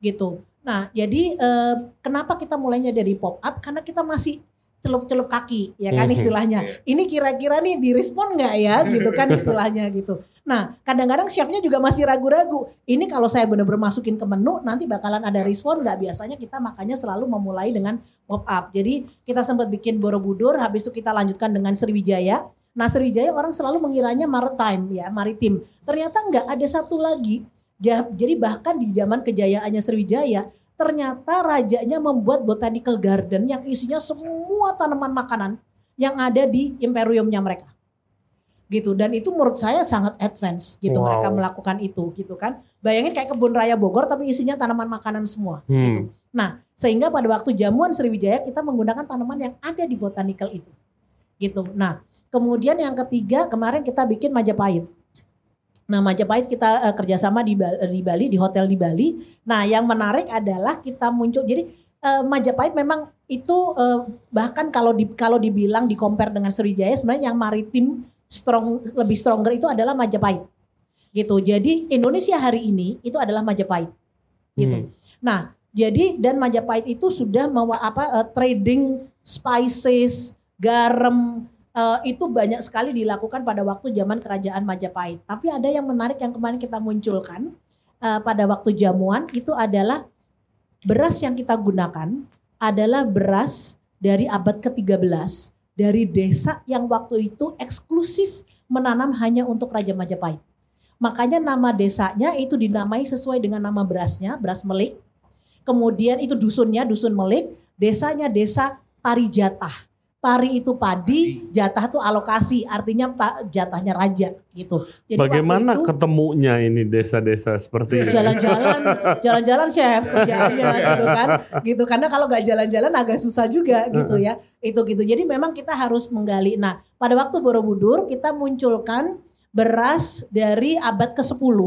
gitu. Nah jadi eh, kenapa kita mulainya dari pop up karena kita masih celup-celup kaki ya kan Mhm. istilahnya. Ini kira-kira nih direspon nggak ya gitu kan istilahnya gitu. Nah kadang-kadang chefnya juga masih ragu-ragu. Ini kalau saya benar-benar masukin ke menu nanti bakalan ada respon nggak? Biasanya kita makanya selalu memulai dengan pop up. Jadi kita sempat bikin Borobudur, habis itu kita lanjutkan dengan Sriwijaya. Nah Sriwijaya orang selalu mengiranya maritime ya, maritim. Ternyata nggak ada satu lagi. Ja- Jadi bahkan di zaman kejayaannya Sriwijaya, ternyata rajanya membuat botanical garden yang isinya semua tanaman makanan yang ada di imperiumnya mereka. Gitu dan itu menurut saya sangat advance gitu Wow. mereka melakukan itu gitu kan. Bayangin kayak kebun raya Bogor tapi isinya tanaman makanan semua Hmm. gitu. Nah, sehingga pada waktu jamuan Sriwijaya kita menggunakan tanaman yang ada di botanical itu. Gitu. Nah, kemudian yang ketiga kemarin kita bikin Majapahit. Nah, Majapahit kita eh, kerjasama di, di Bali, di hotel di Bali. Nah, yang menarik adalah kita muncul. Jadi eh, Majapahit memang itu eh, bahkan kalau di, kalau dibilang di compare dengan Sriwijaya sebenarnya yang maritim strong lebih stronger itu adalah Majapahit. Gitu. Jadi Indonesia hari ini itu adalah Majapahit. Gitu. Hmm. Nah, jadi dan Majapahit itu sudah mewa, apa eh, trading spices, garam eh, itu banyak sekali dilakukan pada waktu zaman kerajaan Majapahit. Tapi ada yang menarik yang kemarin kita munculkan eh, pada waktu jamuan itu adalah beras yang kita gunakan adalah beras dari abad ke-13 dari desa yang waktu itu eksklusif menanam hanya untuk Raja Majapahit. Makanya nama desanya itu dinamai sesuai dengan nama berasnya, beras melik. Kemudian itu dusunnya, dusun melik. Desanya desa Parijatah. Pari itu padi, jatah itu alokasi, artinya pak jatahnya raja gitu. Jadi Bagaimana itu- ketemunya ini desa-desa seperti ini? jalan-jalan jalan-jalan chef kerjaannya gitu kan? Gitu karena kalau nggak jalan-jalan agak susah juga gitu ya. Itu gitu. Jadi memang kita harus menggali. Nah pada waktu Borobudur kita munculkan beras dari abad ke-10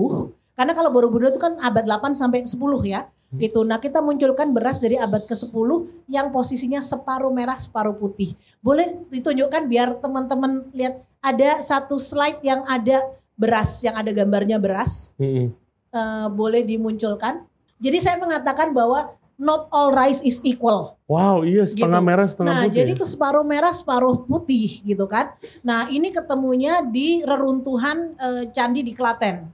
karena kalau Borobudur itu kan abad 8 sampai 10 ya gitu nah kita munculkan beras dari abad ke-10 yang posisinya separuh merah separuh putih boleh ditunjukkan biar teman-teman lihat ada satu slide yang ada beras yang ada gambarnya beras Mm-mm. eh, boleh dimunculkan. Jadi saya mengatakan bahwa not all rice is equal. Wow, iya setengah Gitu. merah setengah Nah, putih. jadi itu separuh merah, separuh putih gitu kan. Nah, ini ketemunya di reruntuhan eh, candi di Klaten.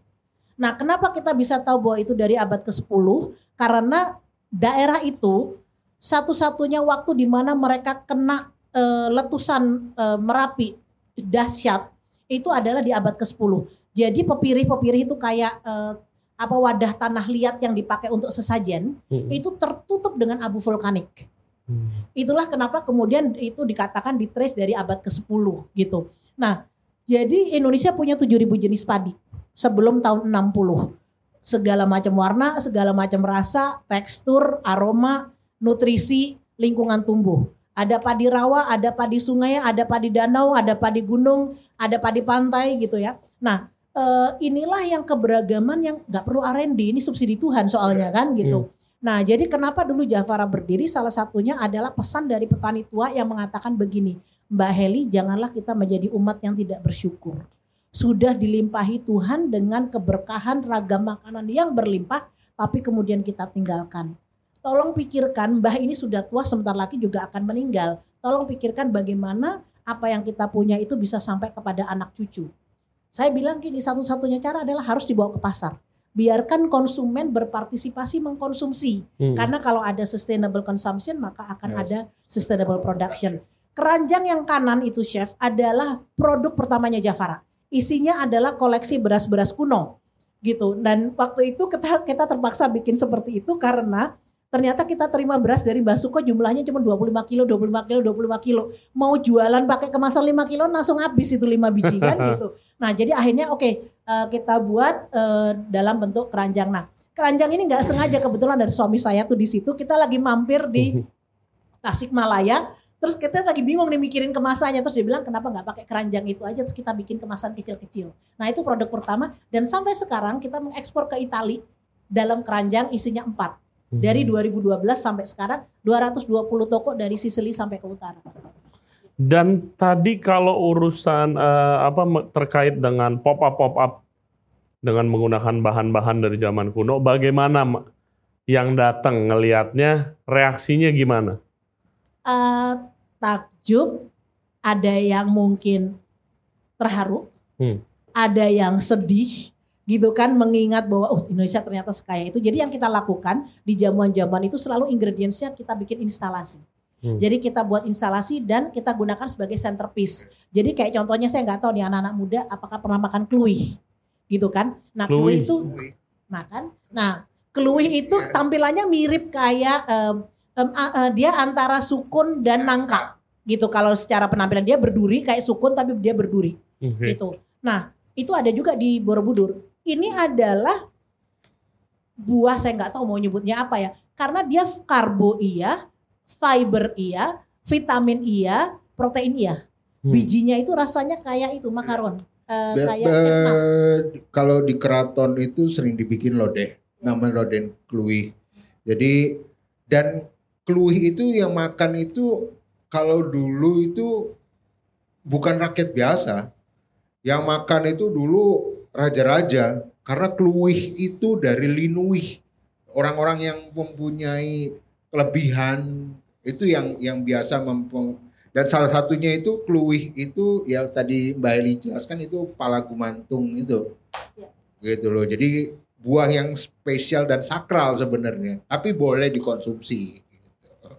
Nah, kenapa kita bisa tahu bahwa itu dari abad ke-10? Karena daerah itu satu-satunya waktu di mana mereka kena eh, letusan eh, Merapi dahsyat itu adalah di abad ke-10. Jadi pepirih-pepirih itu kayak eh, apa wadah tanah liat yang dipakai untuk sesajen Mm-mm. itu tertutup dengan abu vulkanik. Hmm. Itulah kenapa kemudian itu dikatakan ditrace dari abad ke-10 gitu. Nah, jadi Indonesia punya 7000 jenis padi sebelum tahun 60. Segala macam warna, segala macam rasa, tekstur, aroma, nutrisi, lingkungan tumbuh. Ada padi rawa, ada padi sungai, ada padi danau, ada padi gunung, ada padi pantai gitu ya. Nah, eh, inilah yang keberagaman yang nggak perlu R&D ini subsidi Tuhan soalnya kan gitu. Nah jadi kenapa dulu Jafara berdiri salah satunya adalah pesan dari petani tua yang mengatakan begini, Mbak Heli janganlah kita menjadi umat yang tidak bersyukur. Sudah dilimpahi Tuhan dengan keberkahan ragam makanan yang berlimpah tapi kemudian kita tinggalkan. Tolong pikirkan Mbah ini sudah tua sebentar lagi juga akan meninggal. Tolong pikirkan bagaimana apa yang kita punya itu bisa sampai kepada anak cucu. Saya bilang gini, satu-satunya cara adalah harus dibawa ke pasar. Biarkan konsumen berpartisipasi mengkonsumsi. Hmm. Karena kalau ada sustainable consumption maka akan Yes. ada sustainable production. Keranjang yang kanan itu chef adalah produk pertamanya Jafara. Isinya adalah koleksi beras-beras kuno gitu. Dan waktu itu kita, kita terpaksa bikin seperti itu karena ternyata kita terima beras dari Mbak Suko jumlahnya cuma 25 kilo, 25 kilo, 25 kilo. Mau jualan pakai kemasan 5 kilo langsung habis itu 5 biji kan gitu. Nah jadi akhirnya oke eh, kita buat eh, dalam bentuk keranjang. Nah keranjang ini nggak sengaja kebetulan dari suami saya tuh di situ kita lagi mampir di Tasikmalaya. Terus kita lagi bingung nih mikirin kemasannya. Terus dia bilang kenapa nggak pakai keranjang itu aja. Terus kita bikin kemasan kecil-kecil. Nah itu produk pertama. Dan sampai sekarang kita mengekspor ke Itali dalam keranjang isinya 4. Dari 2012 sampai sekarang 220 toko dari Sicily sampai ke utara. Dan tadi kalau urusan eh, apa terkait dengan pop up pop up dengan menggunakan bahan-bahan dari zaman kuno, bagaimana Ma- yang datang ngelihatnya reaksinya gimana? Eh, takjub, ada yang mungkin terharu, Hmm. ada yang sedih, gitu kan mengingat bahwa oh Indonesia ternyata sekaya itu. Jadi yang kita lakukan di jamuan-jamuan itu selalu ingredientsnya kita bikin instalasi. Hmm. Jadi kita buat instalasi dan kita gunakan sebagai centerpiece. Jadi kayak contohnya saya nggak tahu nih anak-anak muda apakah pernah makan kluih, gitu kan? Nah kluih Kluih. itu Nah kan, nah keluih itu tampilannya mirip kayak em, a- a- dia antara sukun dan nangka gitu. Kalau secara penampilan dia berduri kayak sukun tapi dia berduri Oke. gitu. Nah itu ada juga di Borobudur. Ini adalah buah saya nggak tahu mau nyebutnya apa ya. Karena dia karbo iya, fiber iya, vitamin iya, protein iya. Hmm. Bijinya itu rasanya kayak itu makaron, Eh, Be- kayak kalau di keraton itu sering dibikin lodeh, nama lodeh kluih. Jadi dan kluih itu yang makan itu kalau dulu itu bukan rakyat biasa. Yang makan itu dulu raja-raja karena kluih itu dari linuih. Orang-orang yang mempunyai kelebihan itu yang yang biasa mempeng, dan salah satunya itu kluih itu ya tadi Mbak Eli jelaskan itu pala gumantung itu. Ya. Gitu loh. Jadi buah yang spesial dan sakral sebenarnya, tapi boleh dikonsumsi.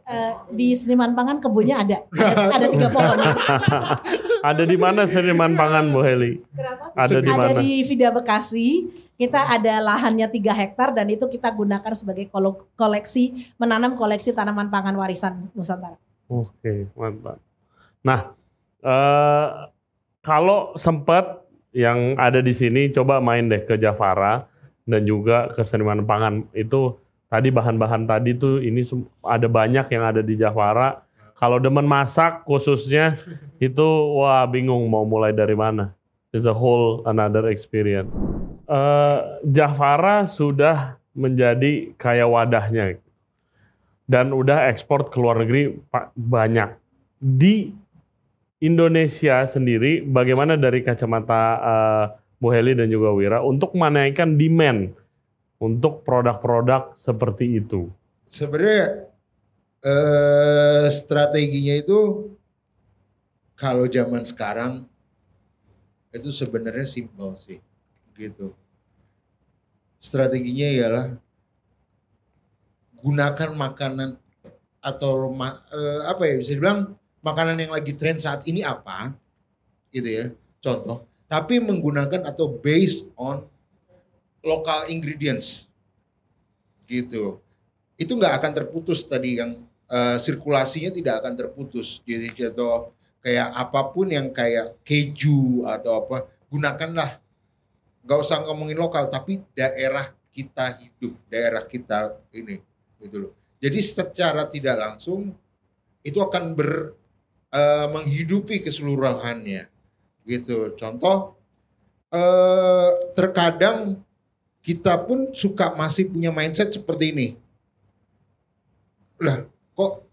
Eh, di Seniman Pangan kebunnya ada, ada, ada tiga pohon. Ada di mana seniman pangan Bu Heli? Ada di ada mana? di Vida Bekasi. Kita ada lahannya 3 hektar dan itu kita gunakan sebagai koleksi menanam koleksi tanaman pangan warisan Nusantara. Oke, mantap. Nah, eh, kalau sempat yang ada di sini coba main deh ke Jafara dan juga ke Seniman Pangan itu tadi bahan-bahan tadi tuh ini ada banyak yang ada di Jafara. Kalau demen masak khususnya itu wah bingung mau mulai dari mana. It's a whole another experience. Eh, Jafara sudah menjadi kayak wadahnya dan udah ekspor ke luar negeri banyak. Di Indonesia sendiri, bagaimana dari kacamata eh, Bu Heli dan juga Wira untuk menaikkan demand untuk produk-produk seperti itu? Sebenarnya eh, strateginya itu kalau zaman sekarang itu sebenarnya simpel sih, gitu. Strateginya ialah gunakan makanan atau ma- eh, apa ya bisa dibilang makanan yang lagi tren saat ini apa, gitu ya. Contoh, tapi menggunakan atau based on local ingredients, gitu. Itu nggak akan terputus tadi yang eh, sirkulasinya tidak akan terputus. Jadi contoh kayak apa pun yang kayak keju atau apa gunakanlah. Nggak usah ngomongin lokal tapi daerah kita hidup daerah kita ini gitu loh. Jadi secara tidak langsung itu akan ber eh, menghidupi keseluruhannya. Gitu. Contoh eh terkadang kita pun suka masih punya mindset seperti ini. Lah, kok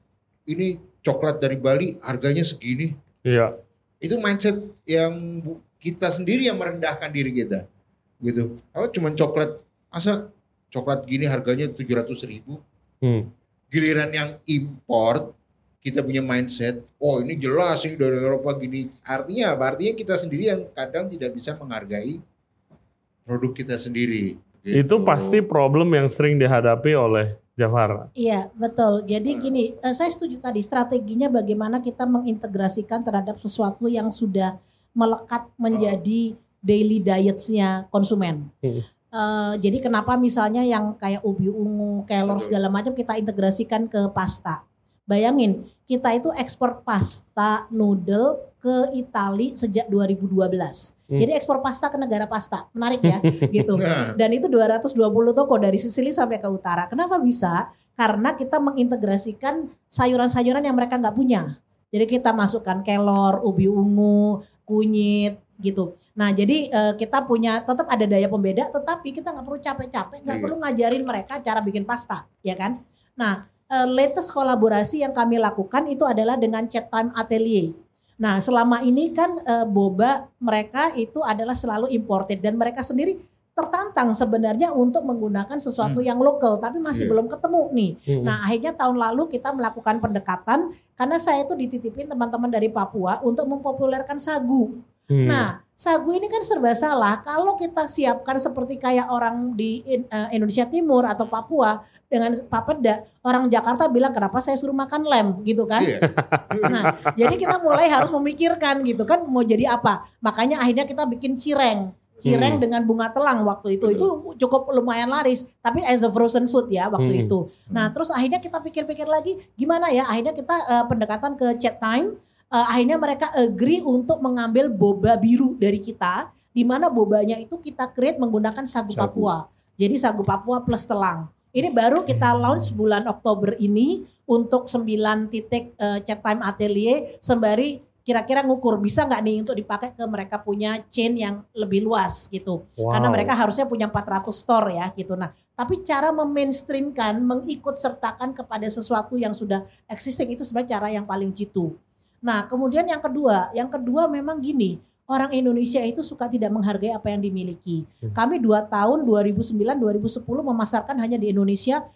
ini coklat dari Bali harganya segini? Iya. Itu mindset yang kita sendiri yang merendahkan diri kita. Gitu. Apa cuman coklat masa coklat gini harganya 700 ribu? Hmm. Giliran yang import kita punya mindset, oh ini jelas ini dari Eropa gini. Artinya apa? Artinya kita sendiri yang kadang tidak bisa menghargai produk kita sendiri. Gitu. Itu pasti problem yang sering dihadapi oleh Jafar. Iya betul. Jadi gini, eh, saya setuju tadi strateginya bagaimana kita mengintegrasikan terhadap sesuatu yang sudah melekat menjadi daily dietsnya konsumen. Hmm. Eh, jadi kenapa misalnya yang kayak ubi ungu, kelor segala macam kita integrasikan ke pasta. Bayangin, kita itu ekspor pasta noodle ke Itali sejak 2012. Hmm. Jadi ekspor pasta ke negara pasta. Menarik ya, gitu. Nah, Dan itu 220 toko dari Sicily sampai ke utara. Kenapa bisa? Karena kita mengintegrasikan sayuran-sayuran yang mereka nggak punya. Jadi kita masukkan kelor, ubi ungu, kunyit gitu. Nah jadi eh, kita punya tetap ada daya pembeda, tetapi kita nggak perlu capek-capek, nggak Iya. perlu ngajarin mereka cara bikin pasta, ya kan? Nah eh, latest kolaborasi yang kami lakukan itu adalah dengan Chat Time Atelier. Nah selama ini kan eh, boba mereka itu adalah selalu imported dan mereka sendiri tertantang sebenarnya untuk menggunakan sesuatu yang lokal tapi masih Iya. belum ketemu nih. Hmm. Nah akhirnya tahun lalu kita melakukan pendekatan karena saya itu dititipin teman-teman dari Papua untuk mempopulerkan sagu. Hmm. Nah sagu ini kan serba salah kalau kita siapkan seperti kayak orang di eh, Indonesia Timur atau Papua dengan papeda orang Jakarta bilang kenapa saya suruh makan lem gitu kan. iya. Nah, jadi kita mulai harus memikirkan gitu kan mau jadi apa. Makanya akhirnya kita bikin cireng. Cireng Hmm. dengan bunga telang waktu itu Betul. itu cukup lumayan laris, tapi as a frozen food ya waktu Hmm. itu. Nah, terus akhirnya kita pikir-pikir lagi gimana ya? Akhirnya kita eh, pendekatan ke chat time. Eh, akhirnya mereka agree untuk mengambil boba biru dari kita di mana bobanya itu kita create menggunakan sagu, Sagu. Papua. Jadi sagu Papua plus telang. Ini baru kita launch bulan Oktober ini untuk 9 titik eh, chat time atelier sembari kira-kira ngukur bisa nggak nih untuk dipakai ke mereka punya chain yang lebih luas gitu. Wow. Karena mereka harusnya punya 400 store ya gitu. Nah, tapi cara memainstreamkan, mengikut sertakan kepada sesuatu yang sudah existing itu sebenarnya cara yang paling jitu. Nah, kemudian yang kedua, yang kedua memang gini, orang Indonesia itu suka tidak menghargai apa yang dimiliki. Hmm. Kami dua tahun 2009-2010 memasarkan hanya di Indonesia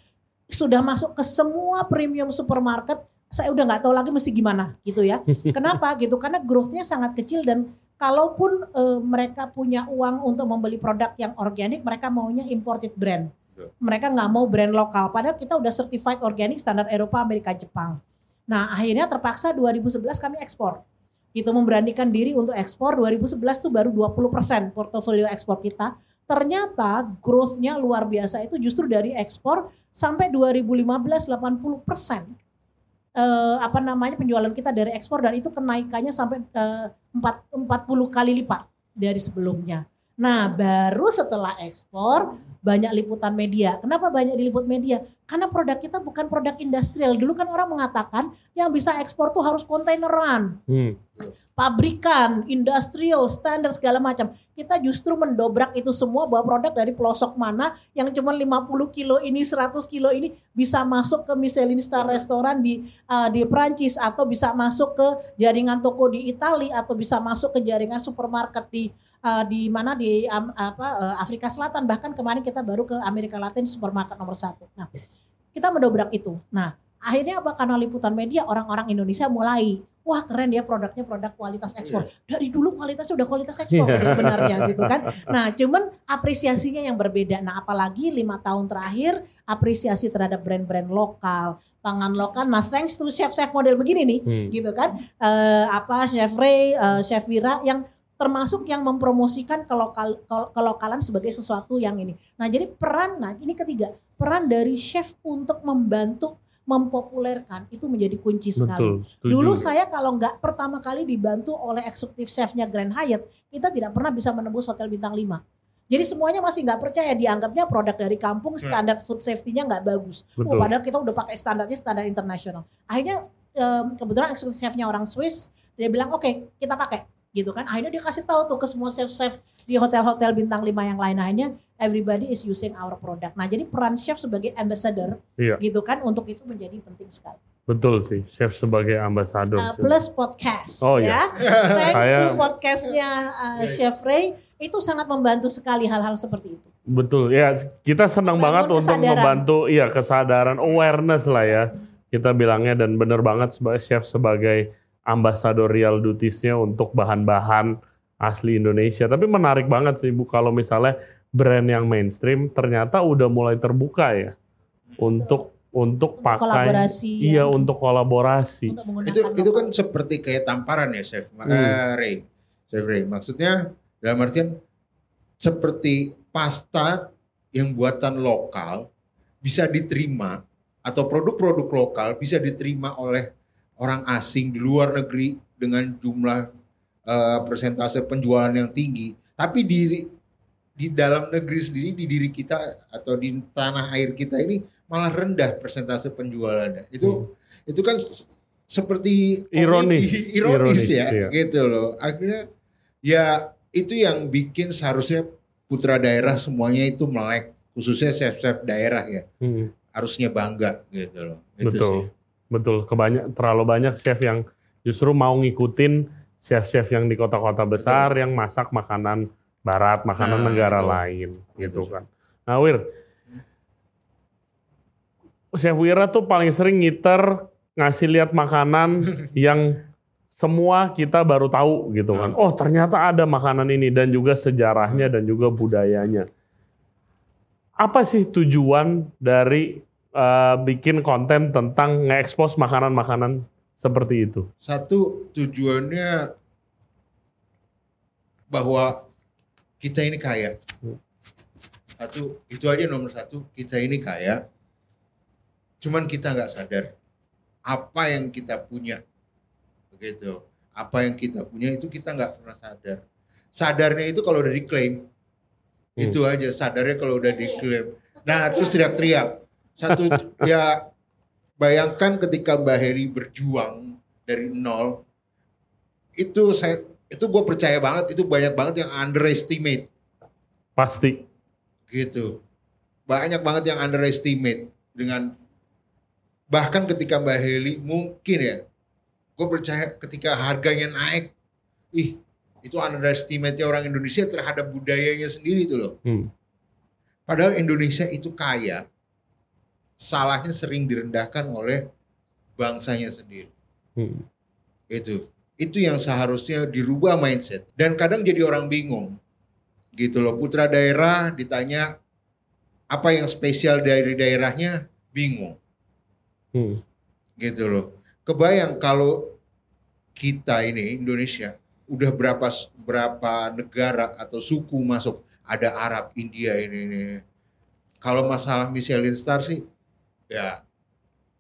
sudah masuk ke semua premium supermarket. Saya udah nggak tahu lagi mesti gimana gitu ya. Kenapa gitu? Karena growth-nya sangat kecil dan kalaupun eh, mereka punya uang untuk membeli produk yang organik, mereka maunya imported brand. Mereka nggak mau brand lokal. Padahal kita udah certified organik standar Eropa, Amerika, Jepang. Nah akhirnya terpaksa 2011 kami ekspor. Gitu memberanikan diri untuk ekspor. 2011 tuh baru 20% portofolio ekspor kita. Ternyata growth-nya luar biasa itu justru dari ekspor sampai 2015 80 persen eh, apa namanya penjualan kita dari ekspor dan itu kenaikannya sampai eh, empat 40 kali lipat dari sebelumnya. Nah, baru setelah ekspor banyak liputan media. Kenapa banyak diliput media? Karena produk kita bukan produk industrial. Dulu kan orang mengatakan yang bisa ekspor tuh harus kontaineran Hmm. pabrikan, industrial, standar segala macam. Kita justru mendobrak itu semua bahwa produk dari pelosok mana yang cuma 50 kilo ini, 100 kilo ini bisa masuk ke Michelin star restoran di uh, di Prancis atau bisa masuk ke jaringan toko di Italia atau bisa masuk ke jaringan supermarket di uh, di mana di am- apa uh, Afrika Selatan bahkan kemarin kita baru ke Amerika Latin supermarket nomor satu. Nah kita mendobrak itu. Nah akhirnya apa karena liputan media orang-orang Indonesia mulai wah keren ya produknya produk kualitas ekspor. Dari dulu kualitasnya udah kualitas ekspor Iya. sebenarnya gitu kan. Nah cuman apresiasinya yang berbeda. Nah apalagi lima tahun terakhir apresiasi terhadap brand-brand lokal, pangan lokal. Nah thanks to chef-chef model begini nih Hmm. gitu kan. Eh, apa Chef Ray, eh, Chef Wira yang termasuk yang mempromosikan kelokal, ke- kelokalan sebagai sesuatu yang ini. Nah jadi peran, nah ini ketiga, peran dari chef untuk membantu mempopulerkan itu menjadi kunci sekali. Betul. Setuju. Dulu saya kalau nggak pertama kali dibantu oleh eksekutif chefnya Grand Hyatt, kita tidak pernah bisa menembus hotel bintang 5. Jadi semuanya masih nggak percaya dianggapnya produk dari kampung standar food safety-nya nggak bagus. Oh, Betul. padahal kita udah pakai standarnya standar internasional. Akhirnya kebetulan eksekutif chefnya orang Swiss, dia bilang oke kita pakai. Gitu kan. Akhirnya dia kasih tahu tuh ke semua chef-chef di hotel-hotel bintang 5 yang lain-lainnya, everybody is using our product. Nah, jadi peran chef sebagai ambassador Iya. gitu kan untuk itu menjadi penting sekali. Betul sih, chef sebagai ambasador. Uh, plus podcast Oh, ya. iya. Thanks to Saya- podcastnya uh, Chef Ray itu sangat membantu sekali hal-hal seperti itu. Betul, ya kita senang Membangun banget untuk kesadaran. membantu, iya kesadaran, awareness lah ya kita bilangnya dan bener banget sebagai chef sebagai ambasadorial dutiesnya untuk bahan-bahan asli Indonesia. Tapi menarik banget sih bu kalau misalnya brand yang mainstream ternyata udah mulai terbuka ya untuk untuk Untuk pakai, kolaborasi, iya ya. untuk kolaborasi. Untuk itu itu kan seperti kayak tamparan ya chef Hmm. Eh, Ray chef Ray maksudnya dalam artian seperti pasta yang buatan lokal bisa diterima atau produk-produk lokal bisa diterima oleh orang asing di luar negeri dengan jumlah eh, persentase penjualan yang tinggi tapi di di dalam negeri sendiri di diri kita atau di tanah air kita ini malah rendah persentase penjualannya itu itu kan seperti komedi, Ironis. ironis, Ironis, ya iya. gitu loh akhirnya ya itu yang bikin seharusnya putra daerah semuanya itu melek khususnya chef-chef daerah ya Hmm. harusnya bangga gitu loh Itu Betul, sih. Betul. Kebanyak terlalu banyak chef yang justru mau ngikutin chef-chef yang di kota-kota besar yang masak makanan barat, makanan Nah, negara itu. lain, gitu Gitu. kan. Nah, Wir, Chef Wira tuh paling sering ngiter ngasih lihat makanan yang semua kita baru tahu gitu kan. Oh ternyata ada makanan ini dan juga sejarahnya dan juga budayanya. Apa sih tujuan dari eh, bikin konten tentang nge-expose makanan-makanan seperti itu? Satu tujuannya bahwa kita ini kaya. Satu itu aja nomor satu kita ini kaya. Cuman kita nggak sadar apa yang kita punya, begitu. Apa yang kita punya itu kita nggak pernah sadar. Sadarnya itu kalau udah diklaim, Hmm. itu aja sadarnya kalau udah diklaim. Nah terus teriak-teriak. Satu ya bayangkan ketika Mbak Heri berjuang dari nol itu saya itu gue percaya banget itu banyak banget yang underestimate Pasti. gitu banyak banget yang underestimate dengan bahkan ketika Mbak Heli mungkin ya gue percaya ketika harganya naik ih itu underestimate orang Indonesia terhadap budayanya sendiri itu loh Hmm. padahal Indonesia itu kaya salahnya sering direndahkan oleh bangsanya sendiri. Hmm. itu. Itu yang seharusnya dirubah mindset. Dan kadang jadi orang bingung. Gitu loh putra daerah ditanya apa yang spesial dari daerahnya? Bingung. Hmm. gitu loh. Kebayang kalau kita ini Indonesia udah berapa berapa negara atau suku masuk? Ada Arab India ini, ini. kalau masalah Michelin Star sih ya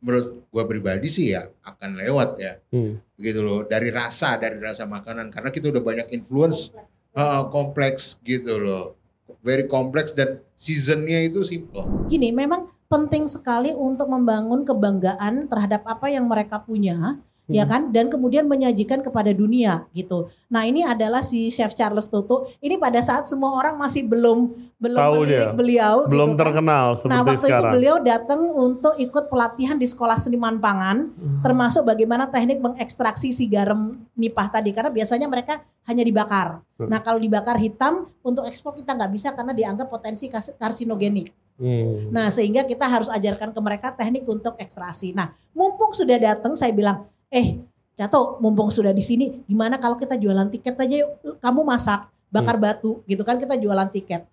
menurut gua pribadi sih ya akan lewat ya. Hmm. gitu loh dari rasa dari rasa makanan. Karena kita udah banyak influence uh, kompleks gitu loh. Very kompleks dan seasonnya itu simple. Gini, memang penting sekali untuk membangun kebanggaan terhadap apa yang mereka punya, ya kan? Dan kemudian menyajikan kepada dunia gitu. Nah, ini adalah si Chef Charles Toto. Ini pada saat semua orang masih belum belum Tahu melirik dia. beliau Belum gitu kan. terkenal Nah, seperti waktu itu sekarang. beliau datang untuk ikut pelatihan di sekolah seniman pangan, termasuk bagaimana teknik mengekstraksi si garam nipah tadi, karena biasanya mereka hanya dibakar. Hmm. Nah, kalau dibakar hitam untuk ekspor kita nggak bisa karena dianggap potensi karsinogenik. Hmm. Nah, sehingga kita harus ajarkan ke mereka teknik untuk ekstraksi. Nah, mumpung sudah datang, saya bilang, eh, Cato, mumpung sudah di sini, gimana kalau kita jualan tiket aja yuk, kamu masak, bakar batu, gitu kan kita jualan tiket.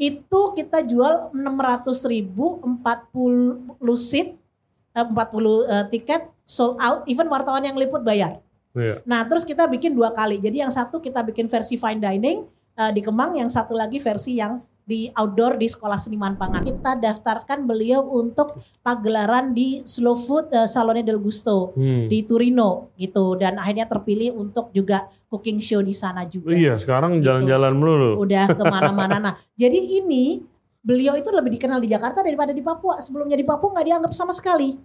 Itu kita jual 600 ribu, 40 seat, eh, 40 eh, tiket, sold out, even wartawan yang liput bayar. Iya. Nah, terus kita bikin dua kali. Jadi yang satu kita bikin versi fine dining eh, di Kemang, yang satu lagi versi yang di outdoor di Sekolah Seniman Pangan. Kita daftarkan beliau untuk pagelaran di Slow Food eh, Salone del Gusto Hmm. di Turino gitu dan akhirnya terpilih untuk juga cooking show di sana juga. Iya, sekarang Gitu. jalan-jalan melulu. Udah ke mana-mana. Nah, jadi ini beliau itu lebih dikenal di Jakarta daripada di Papua. Sebelumnya di Papua nggak dianggap sama sekali.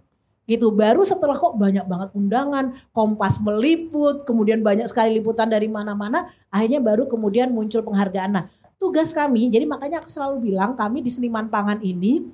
gitu baru setelah kok banyak banget undangan Kompas meliput kemudian banyak sekali liputan dari mana-mana akhirnya baru kemudian muncul penghargaan nah tugas kami jadi makanya aku selalu bilang kami di seniman pangan ini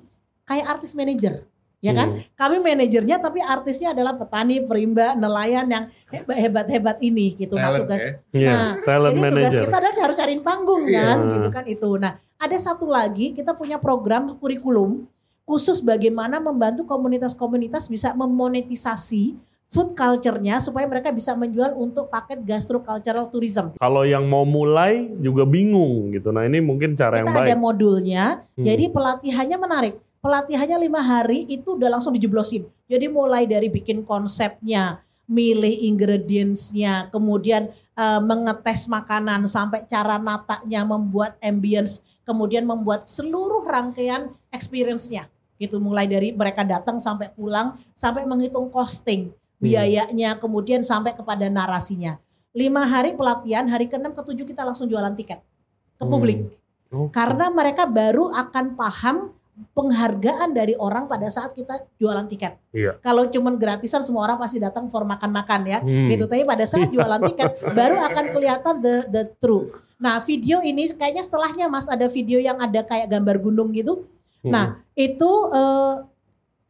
kayak artis manajer ya kan kami manajernya tapi artisnya adalah petani perimba nelayan yang hebat-hebat ini gitu nah Talent, tugas ya. Iya, Nah, talent jadi tugas manager. kita adalah harus cariin panggung Iya. kan, gitu kan itu. Nah, ada satu lagi kita punya program kurikulum khusus bagaimana membantu komunitas-komunitas bisa memonetisasi food culture-nya supaya mereka bisa menjual untuk paket gastrocultural tourism. Kalau yang mau mulai juga bingung gitu. Nah ini mungkin cara yang Kita ada baik. modulnya, Hmm. jadi pelatihannya menarik. Pelatihannya lima hari itu udah langsung dijeblosin. Jadi mulai dari bikin konsepnya, milih ingredients-nya, kemudian eh, mengetes makanan sampai cara nataknya, membuat ambience, kemudian membuat seluruh rangkaian experience-nya. Gitu mulai dari mereka datang sampai pulang, sampai menghitung costing, biayanya, kemudian sampai kepada narasinya. Lima hari pelatihan, hari ke-6 ke-7 kita langsung jualan tiket ke Hmm. publik. Oke. Karena mereka baru akan paham penghargaan dari orang pada saat kita jualan tiket. Iya. Kalau cuman gratisan semua orang pasti datang for makan-makan ya. Hmm. Gitu. Tapi pada saat jualan tiket baru akan kelihatan the the true. Nah, video ini kayaknya setelahnya Mas ada video yang ada kayak gambar gunung gitu. Hmm. Nah, itu eh,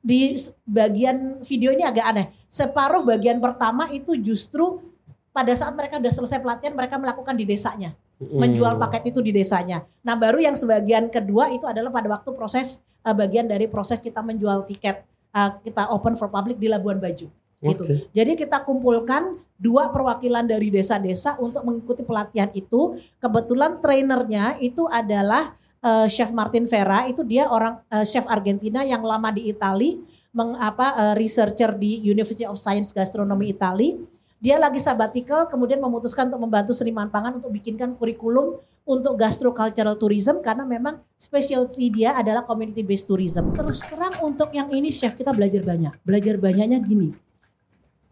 di bagian video ini agak aneh. Separuh bagian pertama itu justru pada saat mereka udah selesai pelatihan mereka melakukan di desanya Hmm. menjual paket itu di desanya. Nah, baru yang sebagian kedua itu adalah pada waktu proses eh, bagian dari proses kita menjual tiket eh, kita open for public di Labuan Bajo. Gitu. Jadi kita kumpulkan dua perwakilan dari desa-desa untuk mengikuti pelatihan itu. Kebetulan trainernya itu adalah eh, Chef Martin Vera, itu dia orang eh, chef Argentina yang lama di Itali, mengapa eh, researcher di University of Science Gastronomy Itali. Dia lagi sabbatical, kemudian memutuskan untuk membantu seniman pangan untuk bikinkan kurikulum untuk gastrocultural tourism karena memang specialty dia adalah community based tourism. Terus terang untuk yang ini chef kita belajar banyak. Belajar banyaknya gini.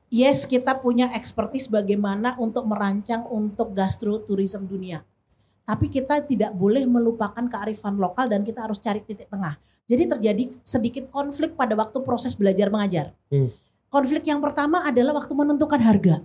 Yes, kita punya expertise bagaimana untuk merancang untuk gastrotourism dunia. Tapi kita tidak boleh melupakan kearifan lokal dan kita harus cari titik tengah. Jadi terjadi sedikit konflik pada waktu proses belajar mengajar. Hmm. Konflik yang pertama adalah waktu menentukan harga.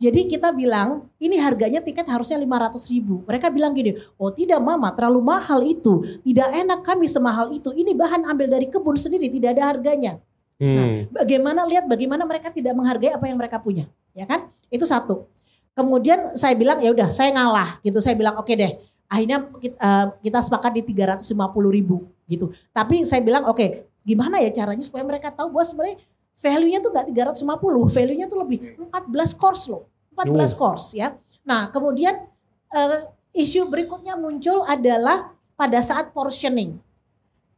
Jadi kita bilang ini harganya tiket harusnya 500 ribu. Mereka bilang gini, oh tidak mama terlalu mahal itu. Tidak enak kami semahal itu. Ini bahan ambil dari kebun sendiri tidak ada harganya. Hmm. Bagaimana lihat bagaimana mereka tidak menghargai apa yang mereka punya, ya kan? Itu satu. Kemudian saya bilang ya udah saya ngalah gitu. Saya bilang oke deh. Akhirnya kita, eh, kita sepakat di 350 ribu gitu. Tapi saya bilang oke gimana ya caranya supaya mereka tahu bahwa sebenarnya value-nya tuh nggak 350, value-nya tuh lebih 14 course loh. 14 course ya. Nah kemudian eh, isu berikutnya muncul adalah pada saat portioning.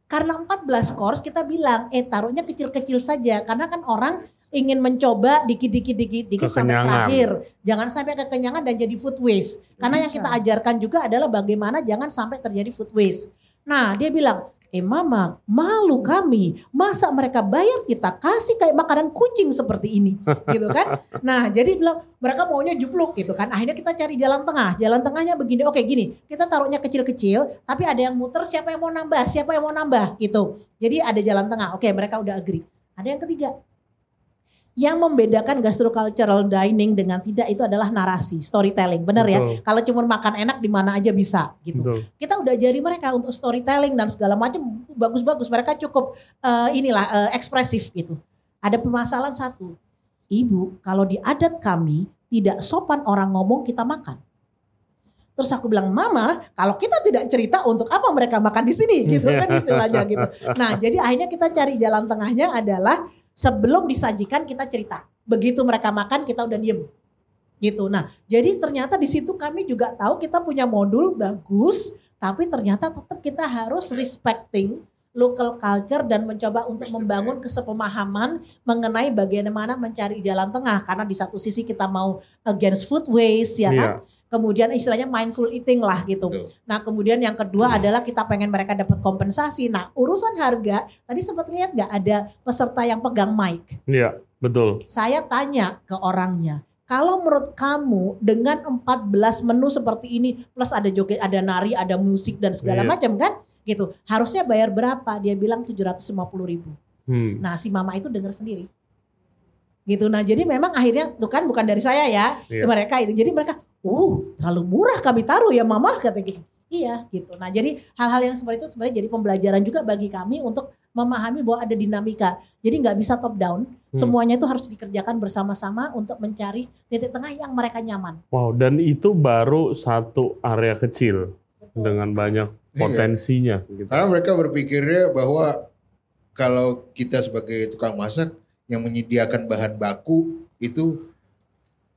Karena 14 course kita bilang eh taruhnya kecil-kecil saja karena kan orang ingin mencoba dikit-dikit dikit-dikit sampai terakhir. Jangan sampai kekenyangan dan jadi food waste. Karena yang Bisa. kita ajarkan juga adalah bagaimana jangan sampai terjadi food waste. Nah, dia bilang, "Eh mama, malu kami. Masa mereka bayar kita kasih kayak makanan kucing seperti ini?" gitu kan. Nah, jadi bilang mereka maunya jupluk gitu kan. Akhirnya kita cari jalan tengah. Jalan tengahnya begini. Oke, gini. Kita taruhnya kecil-kecil, tapi ada yang muter siapa yang mau nambah, siapa yang mau nambah gitu. Jadi ada jalan tengah. Oke, mereka udah agree. Ada yang ketiga. Yang membedakan gastrocultural dining dengan tidak itu adalah narasi, storytelling. Benar ya? Kalau cuma makan enak di mana aja bisa gitu. Betul. kita udah jari mereka untuk storytelling dan segala macam bagus-bagus. Mereka cukup eh, inilah eh, ekspresif gitu. Ada permasalahan satu. Ibu kalau di adat kami tidak sopan orang ngomong kita makan. Terus aku bilang mama kalau kita tidak cerita untuk apa mereka makan di sini? Gitu kan istilahnya gitu. Nah jadi akhirnya kita cari jalan tengahnya adalah sebelum disajikan kita cerita begitu mereka makan kita udah diem gitu. Nah, jadi ternyata di situ kami juga tahu kita punya modul bagus, tapi ternyata tetap kita harus respecting local culture dan mencoba untuk membangun kesepemahaman mengenai bagaimana mencari jalan tengah karena di satu sisi kita mau against food waste ya kan. Iya. Kemudian istilahnya mindful eating lah gitu. Betul. Nah kemudian yang kedua adalah kita pengen mereka dapat kompensasi. Nah urusan harga tadi sempat lihat nggak ada peserta yang pegang mic Iya, betul. saya tanya ke orangnya, kalau menurut kamu dengan 14 menu seperti ini plus ada joget, ada nari, ada musik dan segala Iya. macam kan? Gitu. Harusnya bayar berapa? Dia bilang 750 ribu. Hmm. Nah si mama itu dengar sendiri. Gitu. Nah jadi memang akhirnya tuh kan bukan dari saya ya. Iya. Mereka itu. Jadi mereka, uh terlalu murah kami taruh ya mama kata gitu. Iya gitu. Nah jadi hal-hal yang seperti itu sebenarnya jadi pembelajaran juga bagi kami untuk memahami bahwa ada dinamika. Jadi nggak bisa top down. Hmm. Semuanya itu harus dikerjakan bersama-sama untuk mencari titik tengah yang mereka nyaman. Wow, dan itu baru satu area kecil dengan banyak Iya. potensinya. Gitu. Karena mereka berpikirnya bahwa kalau kita sebagai tukang masak yang menyediakan bahan baku itu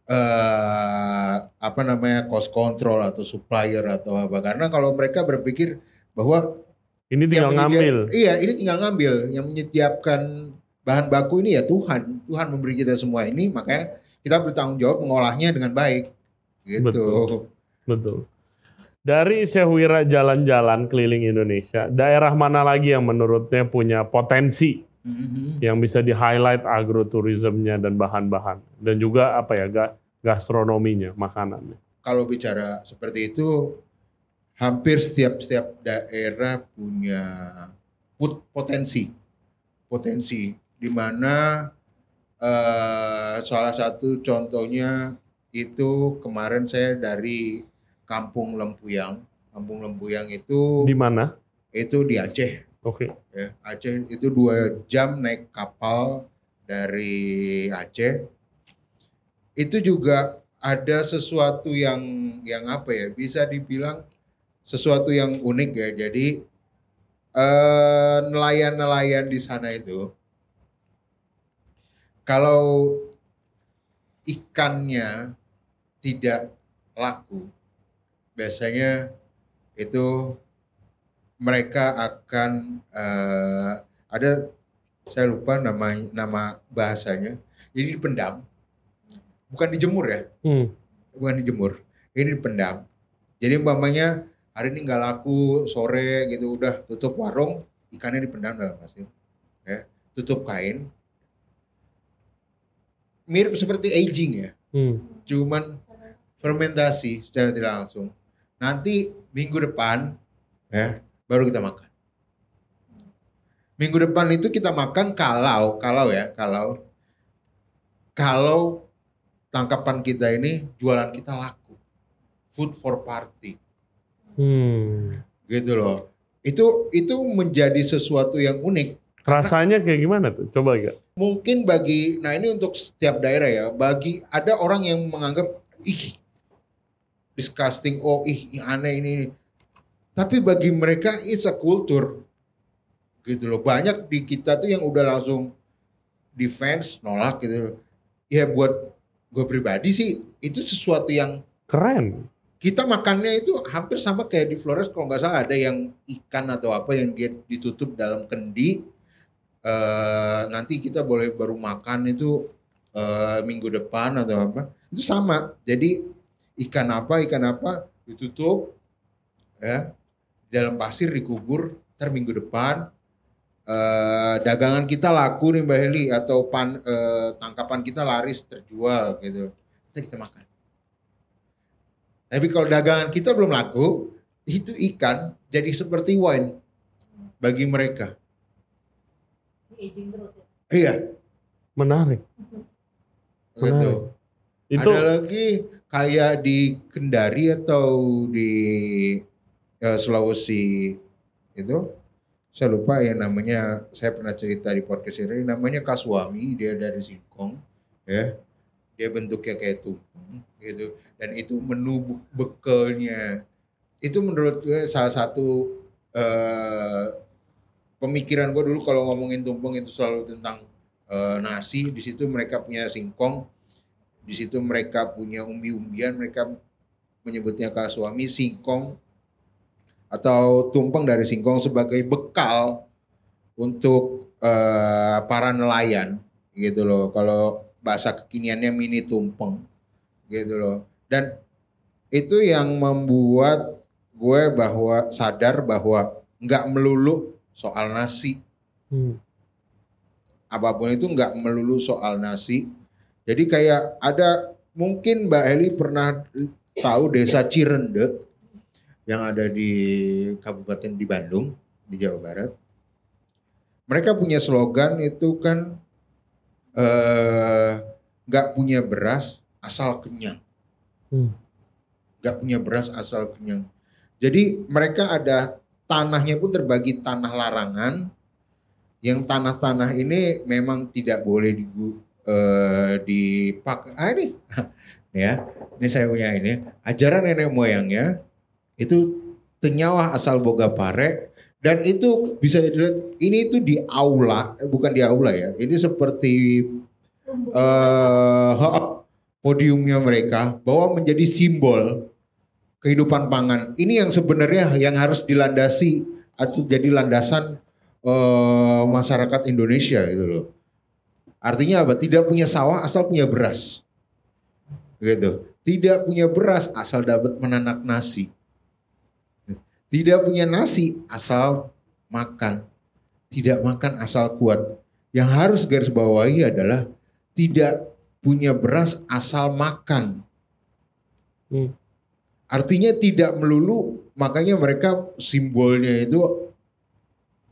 eh apa namanya cost control atau supplier atau apa. Karena kalau mereka berpikir bahwa Ini tinggal ngambil. Iya, ini tinggal ngambil. Yang menyediakan bahan baku ini ya Tuhan. Tuhan memberi kita semua ini, makanya kita bertanggung jawab mengolahnya dengan baik. Gitu. Betul. Betul. Dari Syahwira jalan-jalan keliling Indonesia, daerah mana lagi yang menurutnya punya potensi Mhm. yang bisa di-highlight agroturismnya dan bahan-bahan dan juga apa ya ga- gastronominya, makanannya. Kalau bicara seperti itu, hampir setiap setiap daerah punya put- potensi, potensi di mana eh, salah satu contohnya itu kemarin saya dari Kampung Lempuyang. Kampung Lempuyang itu Di mana? itu di Aceh. Oke. ya. Aceh itu dua jam naik kapal dari Aceh. Itu juga ada sesuatu yang yang apa ya bisa dibilang sesuatu yang unik ya. Jadi eh, nelayan-nelayan di sana itu kalau ikannya tidak laku, biasanya itu mereka akan eh, ada saya lupa nama nama bahasanya. Jadi dipendam, bukan dijemur ya, Hmm. bukan dijemur. Ini dipendam. Jadi umpamanya hari ini nggak laku sore gitu udah tutup warung ikannya dipendam dalam pasir, ya tutup kain. Mirip seperti aging ya Hmm. cuman fermentasi secara tidak langsung. Nanti minggu depan ya baru kita makan. Minggu depan itu kita makan kalau kalau ya kalau kalau tangkapan kita ini jualan kita laku. Food for party Hmm. gitu loh. Itu itu menjadi sesuatu yang unik Rasanya kayak gimana tuh? Coba gak? mungkin bagi nah ini untuk setiap daerah ya bagi ada orang yang menganggap ih disgusting oh ih aneh ini ini." Tapi bagi mereka it's a culture. Gitu loh. Banyak di kita tuh yang udah langsung defense nolak gitu. Ya buat gue pribadi sih itu sesuatu yang Keren. kita makannya itu hampir sama kayak di Flores kalau nggak salah ada yang ikan atau apa yang dia ditutup dalam kendi. Eh nanti kita boleh baru makan itu eh, minggu depan atau apa. Itu sama. Jadi ikan apa ikan apa ditutup ya di dalam pasir dikubur ntar minggu depan eh, dagangan kita laku nih Mbak Heli atau pan eh, tangkapan kita laris terjual gitu kita kita makan tapi kalau dagangan kita belum laku, itu ikan jadi seperti wine bagi mereka. Terus ya. Iya, Menarik. gitu. Itu Ada lagi kayak di Kendari atau di eh, Sulawesi itu, saya lupa ya namanya. Saya pernah cerita di podcast ini, namanya Kaswami. Dia dari Singkong, ya. Dia bentuknya kayak tumpeng, gitu. Dan itu menu be- bekelnya. Itu menurut gue salah satu eh, pemikiran gue dulu kalau ngomongin tumpeng itu selalu tentang eh, nasi. Di situ mereka punya singkong di situ mereka punya umbi-umbian, mereka menyebutnya kaswami singkong atau tumpeng dari singkong sebagai bekal untuk eh, para nelayan gitu loh. Kalau bahasa kekiniannya mini tumpeng gitu loh. Dan itu yang membuat gue bahwa sadar bahwa nggak melulu soal nasi Hmm. apa pun itu nggak melulu soal nasi. Jadi kayak ada mungkin Mbak Eli pernah tahu desa Cirende yang ada di Kabupaten di Bandung di Jawa Barat. mereka punya slogan itu kan eh, nggak punya beras asal kenyang. Hmm. Nggak punya beras asal kenyang. Jadi mereka ada tanahnya pun terbagi tanah larangan. Yang tanah-tanah ini memang tidak boleh digu, eh, dipakai. Ah, ini ya, ini saya punya ini. Ajaran nenek moyangnya itu tenyawa asal boga pare dan itu bisa dilihat ini itu di aula eh, bukan di aula ya. Ini seperti eh podiumnya mereka bahwa menjadi simbol kehidupan pangan. Ini yang sebenarnya yang harus dilandasi atau jadi landasan eh, masyarakat Indonesia gitu loh. Artinya apa? Tidak punya sawah asal punya beras. Gitu. Tidak punya beras asal dapat menanak nasi tidak punya nasi asal makan. Tidak makan asal kuat. Yang harus garis bawahi adalah tidak punya beras asal makan. Hmm. Artinya tidak melulu, makanya mereka simbolnya itu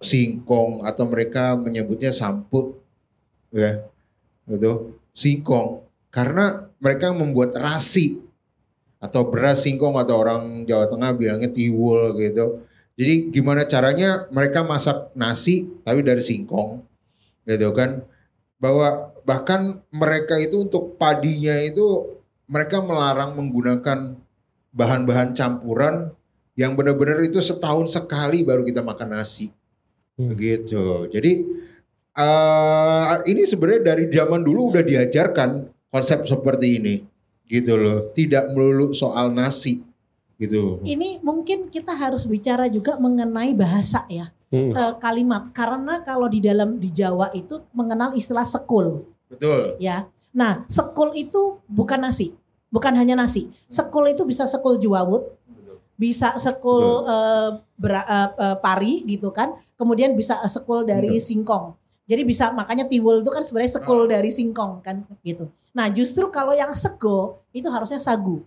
singkong atau mereka menyebutnya sampuk ya. Gitu. Singkong karena mereka membuat rasi atau beras singkong atau orang Jawa Tengah bilangnya tiwul gitu. Jadi gimana caranya mereka masak nasi tapi dari singkong gitu kan. Bahwa bahkan mereka itu untuk padinya itu mereka melarang menggunakan bahan-bahan campuran yang benar-benar itu setahun sekali baru kita makan nasi. Hmm. Begitu. Jadi uh, ini sebenarnya dari zaman dulu udah diajarkan konsep seperti ini gitu loh tidak melulu soal nasi gitu Ini mungkin kita harus bicara juga mengenai bahasa ya Hmm. eh, kalimat karena kalau di dalam di Jawa itu mengenal istilah sekul betul ya. Nah sekul itu bukan nasi, bukan hanya nasi. Sekul itu bisa sekul juawut, bisa sekul bera- eh, eh, pari gitu kan. Kemudian bisa sekul dari Betul. singkong. Jadi bisa makanya tiwul itu kan sebenarnya sekul dari singkong kan gitu. Nah justru kalau yang sego itu harusnya sagu.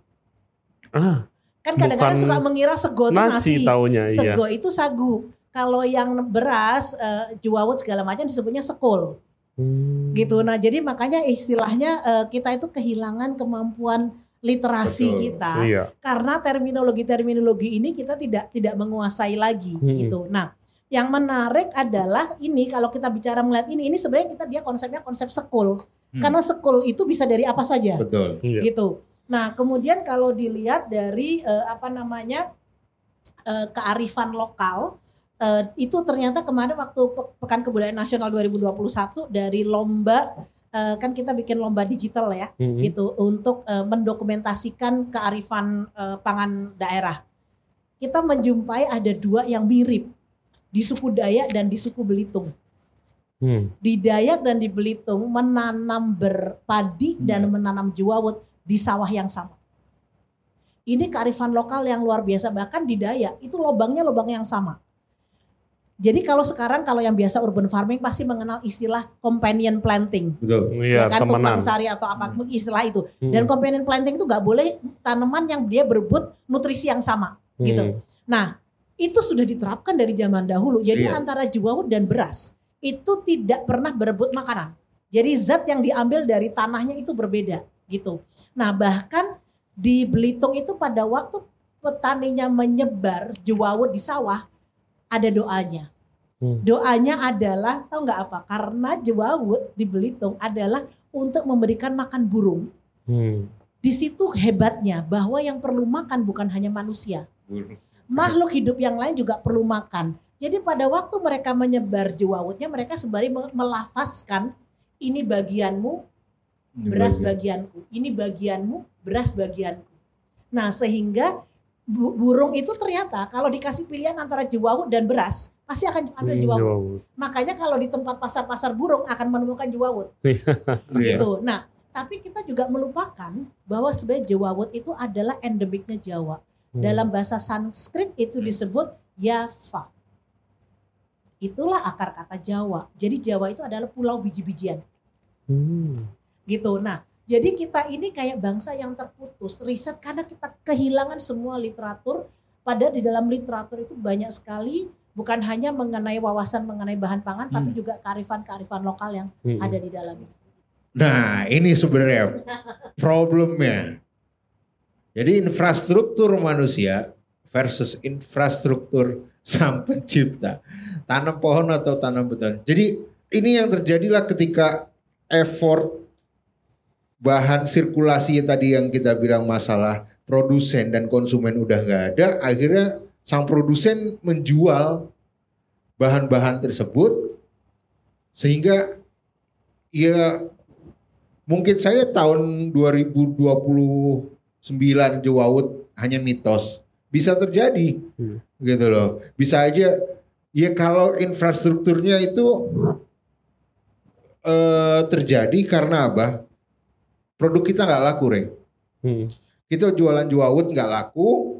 Ah, Kan kadang-kadang suka mengira sego itu nasi nasi. taunya iya. Sego itu sagu. Kalau yang beras, eh, juawut segala macam disebutnya sekul Hmm. gitu. Nah jadi makanya istilahnya eh, kita itu kehilangan kemampuan literasi Betul. kita Iya. karena terminologi-terminologi ini kita tidak tidak menguasai lagi Hmm. gitu. Nah yang menarik adalah ini kalau kita bicara melihat ini ini sebenarnya kita dia konsepnya konsep sekul Hmm. karena sekul itu bisa dari apa saja betul Iya. gitu. Nah, kemudian kalau dilihat dari eh, apa namanya eh, kearifan lokal eh, itu ternyata kemarin waktu Pe- Pekan Kebudayaan Nasional 2021 dari lomba eh, kan kita bikin lomba digital ya Hmm. gitu untuk eh, mendokumentasikan kearifan eh, pangan daerah. Kita menjumpai ada dua yang mirip di suku Dayak dan di suku Belitung Hmm. di Dayak dan di Belitung menanam berpadi dan menanam juawut di sawah yang sama. Ini kearifan lokal yang luar biasa bahkan di Dayak itu lubangnya lubang yang sama. Jadi kalau sekarang kalau yang biasa urban farming pasti mengenal istilah companion planting, betul Iya, ya kan temenan. tumpang sari atau apa istilah itu. Hmm. Dan companion planting itu nggak boleh tanaman yang dia berebut nutrisi yang sama, gitu. Hmm. Nah, itu sudah diterapkan dari zaman dahulu. Jadi Iya. antara juawut dan beras itu tidak pernah berebut makanan. Jadi zat yang diambil dari tanahnya itu berbeda gitu. Nah, bahkan di Belitung itu pada waktu petaninya menyebar juawut di sawah ada doanya. Hmm. Doanya adalah tahu nggak apa? Karena juawut di Belitung adalah untuk memberikan makan burung. Hmm. Di situ hebatnya bahwa yang perlu makan bukan hanya manusia, makhluk hidup yang lain juga perlu makan. Jadi pada waktu mereka menyebar juawutnya mereka sembari me- melafazkan ini bagianmu, beras bagianku. Ini bagianmu, beras bagianku. Nah, sehingga bu- burung itu ternyata kalau dikasih pilihan antara juawut dan beras, pasti akan ambil juawut. Makanya kalau di tempat pasar-pasar burung akan menemukan juawut Iya. gitu. Nah, tapi kita juga melupakan bahwa sebenarnya jawawut itu adalah endemiknya Jawa. Hmm. Dalam bahasa Sanskrit itu disebut Yava. Itulah akar kata Jawa. Jadi Jawa itu adalah pulau biji-bijian Hmm. gitu. Nah, jadi kita ini kayak bangsa yang terputus riset karena kita kehilangan semua literatur. Padahal di dalam literatur itu banyak sekali bukan hanya mengenai wawasan mengenai bahan pangan, tapi Hmm. juga kearifan-kearifan lokal yang Mm-mm. ada di dalamnya. Nah, ini sebenarnya problemnya. Jadi infrastruktur manusia versus infrastruktur sang pencipta. Tanam pohon atau tanam beton. Jadi ini yang terjadilah ketika effort bahan sirkulasi tadi yang kita bilang masalah produsen dan konsumen udah nggak ada, akhirnya sang produsen menjual bahan-bahan tersebut sehingga ya mungkin saya tahun 2029 Jawaut hanya mitos. Bisa terjadi. Hmm. gitu loh. Bisa aja ya kalau infrastrukturnya itu eh, terjadi karena apa? Produk kita nggak laku re. Hmm. kita jualan Jawaut nggak laku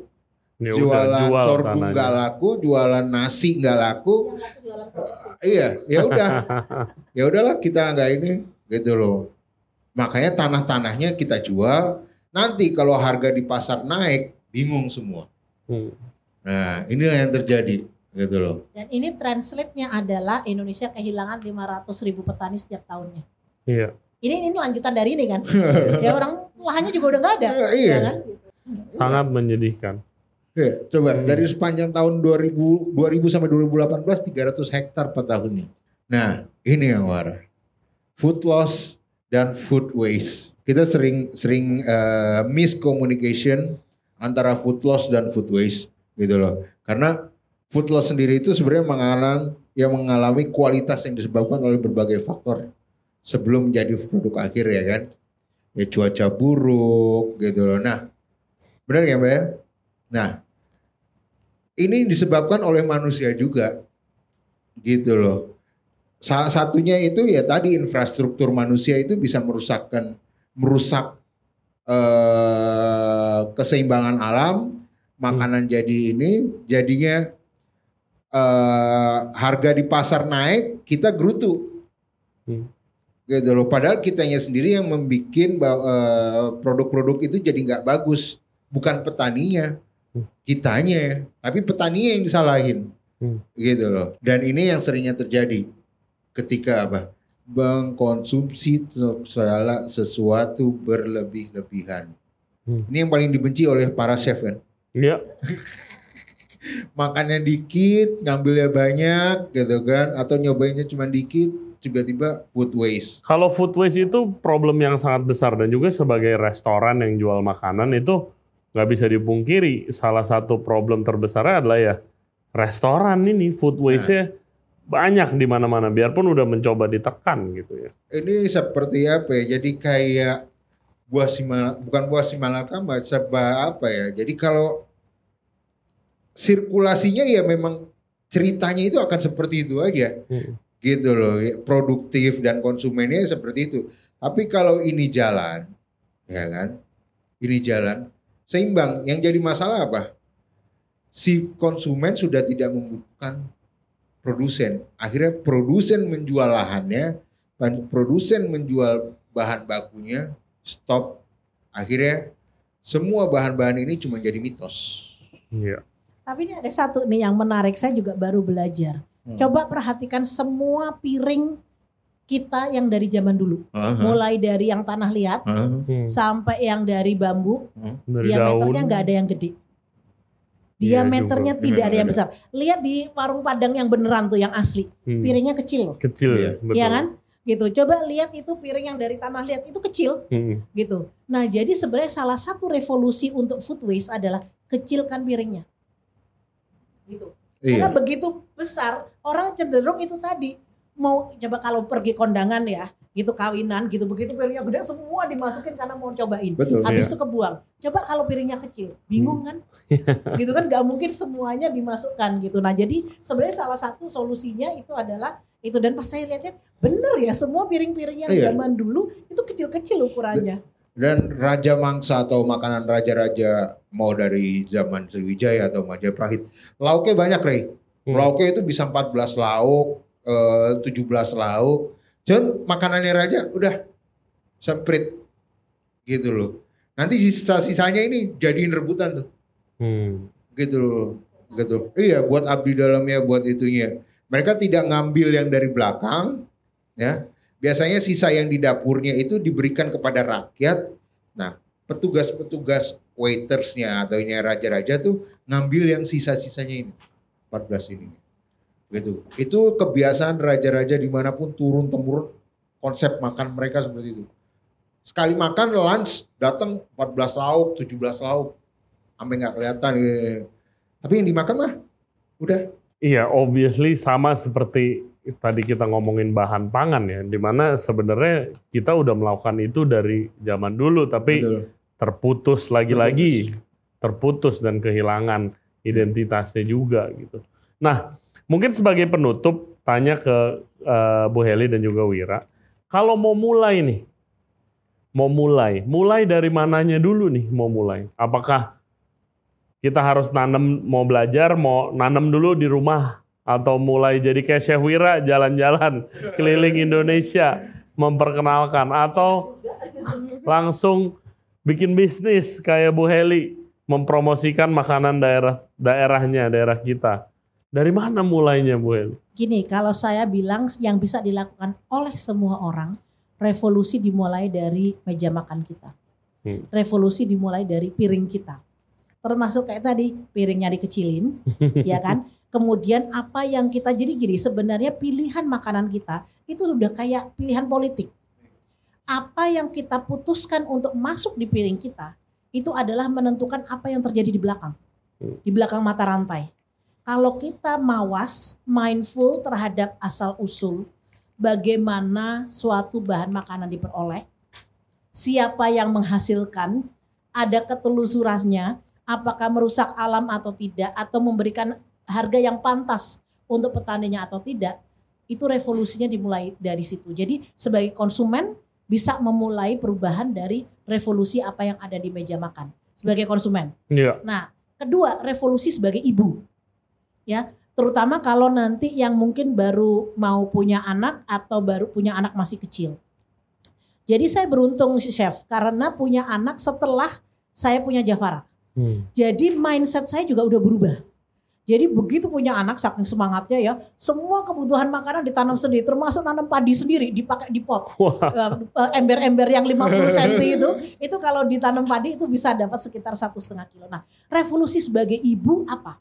Ya jualan jual sorghum nggak laku jualan nasi nggak laku. Jualan produk. iya ya udah. Ya udahlah kita nggak ini gitu loh. Makanya tanah-tanahnya kita jual nanti kalau harga di pasar naik bingung semua Hmm. nah inilah yang terjadi gitu loh Dan ini translate-nya adalah Indonesia kehilangan 500 ribu petani setiap tahunnya. Iya. Ini ini lanjutan dari ini kan. ya orang lahannya juga udah nggak ada. Iya. ya kan? Sangat menyedihkan. Oke, coba Hmm. dari sepanjang tahun 2000 2000 sampai 2018 300 hektar per tahunnya. Nah, ini yang warah. Food loss dan food waste. Kita sering sering eh, miscommunication antara food loss dan food waste gitu loh. Karena food loss sendiri itu sebenarnya mengalami yang mengalami kualitas yang disebabkan oleh berbagai faktor sebelum menjadi produk akhir ya kan. Ya cuaca buruk gitu loh. Nah, benar ya Mbak? Nah, ini disebabkan oleh manusia juga. Gitu loh. Salah satunya itu ya tadi infrastruktur manusia itu bisa merusakkan merusak eh, keseimbangan alam, makanan jadi ini jadinya eh, harga di pasar naik, kita gerutu. Hmm. Gitu loh. Padahal kitanya sendiri yang membuat produk-produk itu jadi nggak bagus, bukan petaninya kitanya, tapi petani yang disalahin, Hmm. gitu loh. Dan ini yang seringnya terjadi ketika apa? Mengkonsumsi segala sesuatu berlebih-lebihan. Hmm. Ini yang paling dibenci oleh para chef kan. Iya. Makannya dikit, ngambilnya banyak, gitu kan? Atau nyobainnya cuma dikit, tiba-tiba food waste. Kalau food waste itu problem yang sangat besar dan juga sebagai restoran yang jual makanan itu nggak bisa dipungkiri. Salah satu problem terbesarnya adalah ya restoran ini food waste-nya banyak di mana-mana. Biarpun udah mencoba ditekan gitu ya. Ini seperti apa ya? Jadi kayak buah simala, bukan buah simalakama, serba apa ya? Jadi kalau sirkulasinya ya memang ceritanya itu akan seperti itu aja, Hmm. gitu loh. ya. Produktif dan konsumennya seperti itu. Tapi kalau ini jalan, ya kan? Ini jalan seimbang. Yang jadi masalah apa? Si konsumen sudah tidak membutuhkan produsen. Akhirnya produsen menjual lahannya, produsen menjual bahan bakunya, stop. Akhirnya semua bahan-bahan ini cuma jadi mitos. Iya. Tapi ini ada satu nih yang menarik, saya juga baru belajar. Hmm. Coba perhatikan semua piring kita yang dari zaman dulu. Aha, Mulai dari yang tanah liat aha. Hmm. sampai yang dari bambu, Dari diameternya daun. nggak ada yang gede. Iya Diameternya juga. tidak ada yang Memang besar. Lihat di warung Padang yang beneran tuh yang asli, Hmm. piringnya kecil loh. Kecil Iya. ya, betul. Iya kan? Gitu. Coba lihat itu piring yang dari tanah liat itu kecil Hmm. gitu. Nah, jadi sebenarnya salah satu revolusi untuk food waste adalah kecilkan piringnya. Gitu. Karena Iya. begitu besar, orang cenderung itu tadi mau coba kalau pergi kondangan ya, gitu kawinan, gitu begitu piringnya gede semua dimasukin karena mau cobain. Betul. Habis Iya. itu kebuang. Coba kalau piringnya kecil, bingung kan? gitu kan nggak mungkin semuanya dimasukkan gitu. Nah, jadi sebenarnya salah satu solusinya itu adalah itu dan pas saya lihat-lihat bener ya semua piring-piring yang Iya. zaman dulu itu kecil-kecil ukurannya. Dan raja mangsa atau makanan raja-raja mau dari zaman Sriwijaya atau Majapahit, lauknya banyak, Rey. Hmm. Lauknya itu bisa 14 lauk, eh, 17 lauk. Dan makanannya raja udah semprit gitu loh. Nanti sisa-sisanya ini jadiin rebutan tuh. Hmm. Gitu loh. gitu. Iya, buat abdi dalamnya, buat itunya. Mereka tidak ngambil yang dari belakang, ya. Biasanya sisa yang di dapurnya itu diberikan kepada rakyat. Nah, petugas-petugas waitersnya atau ini raja-raja tuh ngambil yang sisa-sisanya ini. 14 ini. Gitu. Itu kebiasaan raja-raja di mana pun turun temurun konsep makan mereka seperti itu. Sekali makan lunch datang 14 lauk, 17 lauk. Sampai nggak kelihatan. gitu. Tapi yang dimakan mah udah Iya, obviously sama seperti tadi kita ngomongin bahan pangan ya, di mana sebenarnya kita udah melakukan itu dari zaman dulu, tapi betul. terputus lagi-lagi, terputus dan kehilangan identitasnya juga gitu. Nah, mungkin sebagai penutup tanya ke eh, Bu Heli dan juga Wira, kalau mau mulai nih, mau mulai, mulai dari mananya dulu nih mau mulai? Apakah kita harus nanam, mau belajar, mau nanam dulu di rumah atau mulai jadi kayak Chef Wira jalan-jalan keliling Indonesia memperkenalkan atau langsung bikin bisnis kayak Bu Heli mempromosikan makanan daerah daerahnya daerah kita. Dari mana mulainya Bu Heli? Gini, kalau saya bilang yang bisa dilakukan oleh semua orang, revolusi dimulai dari meja makan kita. Hmm. Revolusi dimulai dari piring kita. Termasuk kayak tadi, piringnya dikecilin, ya kan? Kemudian apa yang kita jadi gini, sebenarnya pilihan makanan kita itu sudah kayak pilihan politik. Apa yang kita putuskan untuk masuk di piring kita, itu adalah menentukan apa yang terjadi di belakang. Di belakang mata rantai. Kalau kita mawas, mindful terhadap asal usul, bagaimana suatu bahan makanan diperoleh, siapa yang menghasilkan, ada ketelusurannya, apakah merusak alam atau tidak, atau memberikan harga yang pantas untuk petaninya atau tidak, itu revolusinya dimulai dari situ. Jadi sebagai konsumen bisa memulai perubahan dari revolusi apa yang ada di meja makan sebagai konsumen. Iya. Nah, kedua revolusi sebagai ibu, ya terutama kalau nanti yang mungkin baru mau punya anak atau baru punya anak masih kecil. Jadi saya beruntung chef karena punya anak setelah saya punya Jafara. Hmm. Jadi mindset saya juga udah berubah. Jadi begitu punya anak saking semangatnya ya, semua kebutuhan makanan ditanam sendiri, termasuk nanam padi sendiri dipakai di pot. Wah, Eh, ember-ember yang 50 cm itu, itu kalau ditanam padi itu bisa dapat sekitar satu setengah kilo. Nah, revolusi sebagai ibu apa?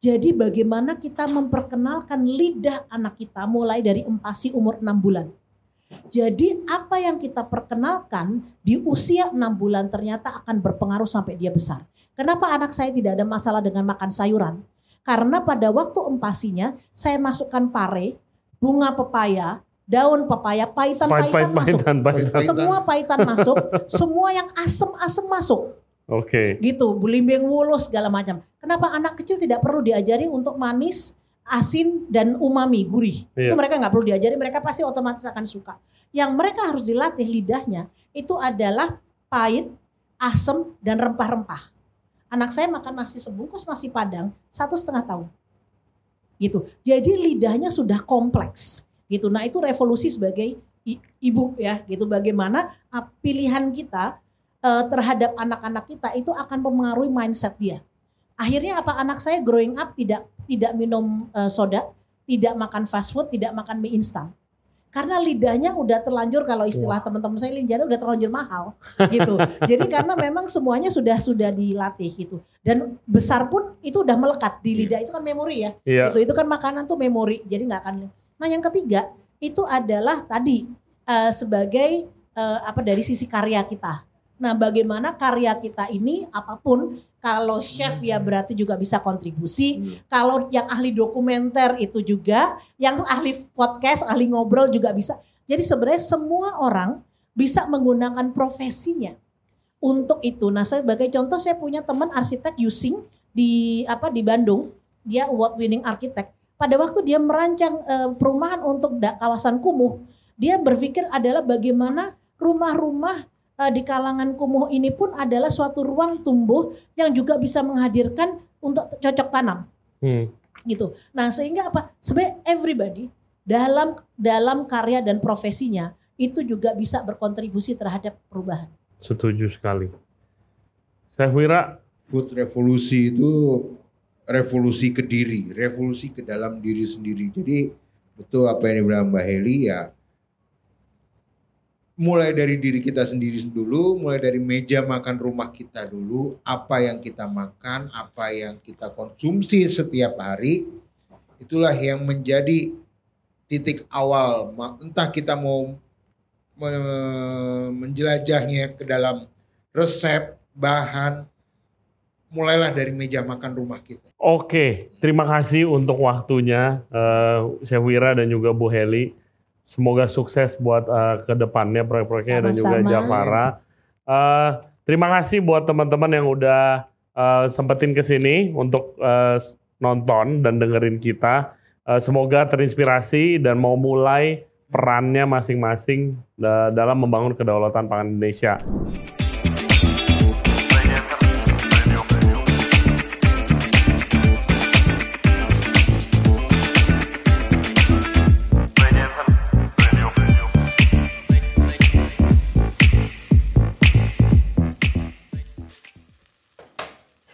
Jadi bagaimana kita memperkenalkan lidah anak kita mulai dari empasi umur 6 bulan. Jadi apa yang kita perkenalkan di usia 6 bulan ternyata akan berpengaruh sampai dia besar. Kenapa anak saya tidak ada masalah dengan makan sayuran? Karena pada waktu empasinya saya masukkan pare, bunga pepaya, daun pepaya, pahit, pahitan-pahitan masuk. pahitan. Pahit. Semua pahitan masuk, semua yang asem-asem masuk Oke. gitu, belimbing wulu segala macam. Kenapa anak kecil tidak perlu diajari untuk manis, asin dan umami, gurih? Iya. Itu mereka nggak perlu diajari, mereka pasti otomatis akan suka. Yang mereka harus dilatih lidahnya itu adalah pahit, asam dan rempah-rempah. Anak saya makan nasi sebungkus nasi padang satu setengah tahun, gitu. Jadi lidahnya sudah kompleks, gitu. Nah itu revolusi sebagai ibu ya, gitu. Bagaimana ah, pilihan kita eh, terhadap anak-anak kita itu akan mempengaruhi mindset dia. Akhirnya apa anak saya growing up tidak tidak minum eh, soda, tidak makan fast food, tidak makan mie instan. Karena lidahnya udah terlanjur kalau istilah teman-teman saya lidahnya udah terlanjur mahal gitu. Jadi karena memang semuanya sudah sudah dilatih gitu. Dan besar pun itu udah melekat di lidah itu kan memori ya. Iya. Itu itu kan makanan tuh memori. Jadi nggak akan. Nah yang ketiga itu adalah tadi eh, sebagai eh, apa dari sisi karya kita. Nah bagaimana karya kita ini apa pun kalau chef ya berarti juga bisa kontribusi. Kalau yang ahli dokumenter itu juga, yang ahli podcast, ahli ngobrol juga bisa. Jadi sebenarnya semua orang bisa menggunakan profesinya untuk itu. Nah, saya sebagai contoh saya punya teman arsitek Yusing di apa di Bandung, dia award winning arsitek. Pada waktu dia merancang eh, perumahan untuk da- kawasan kumuh, dia berpikir adalah bagaimana rumah-rumah eh, di kalangan kumuh ini pun adalah suatu ruang tumbuh yang juga bisa menghadirkan untuk cocok tanam Hmm. gitu. Nah, sehingga apa? Sebenarnya everybody dalam dalam karya dan profesinya itu juga bisa berkontribusi terhadap perubahan. Setuju sekali. Saya Wira, food revolusi itu revolusi ke diri, revolusi ke dalam diri sendiri. Jadi betul apa yang dibilang Mbak Heli ya mulai dari diri kita sendiri dulu, mulai dari meja makan rumah kita dulu, apa yang kita makan, apa yang kita konsumsi setiap hari, itulah yang menjadi titik awal. Entah kita mau me- menjelajahnya ke dalam resep, bahan, mulailah dari meja makan rumah kita. Oke, terima kasih untuk waktunya eh Chef dan juga Bu Heli. Semoga sukses buat eh, ke depannya proyek-proyeknya dan juga. Jafara. Eh, terima kasih buat teman-teman yang udah eh, sempetin ke sini untuk eh, nonton dan dengerin kita. Eh, semoga terinspirasi dan mau mulai perannya masing-masing da- dalam membangun kedaulatan pangan Indonesia.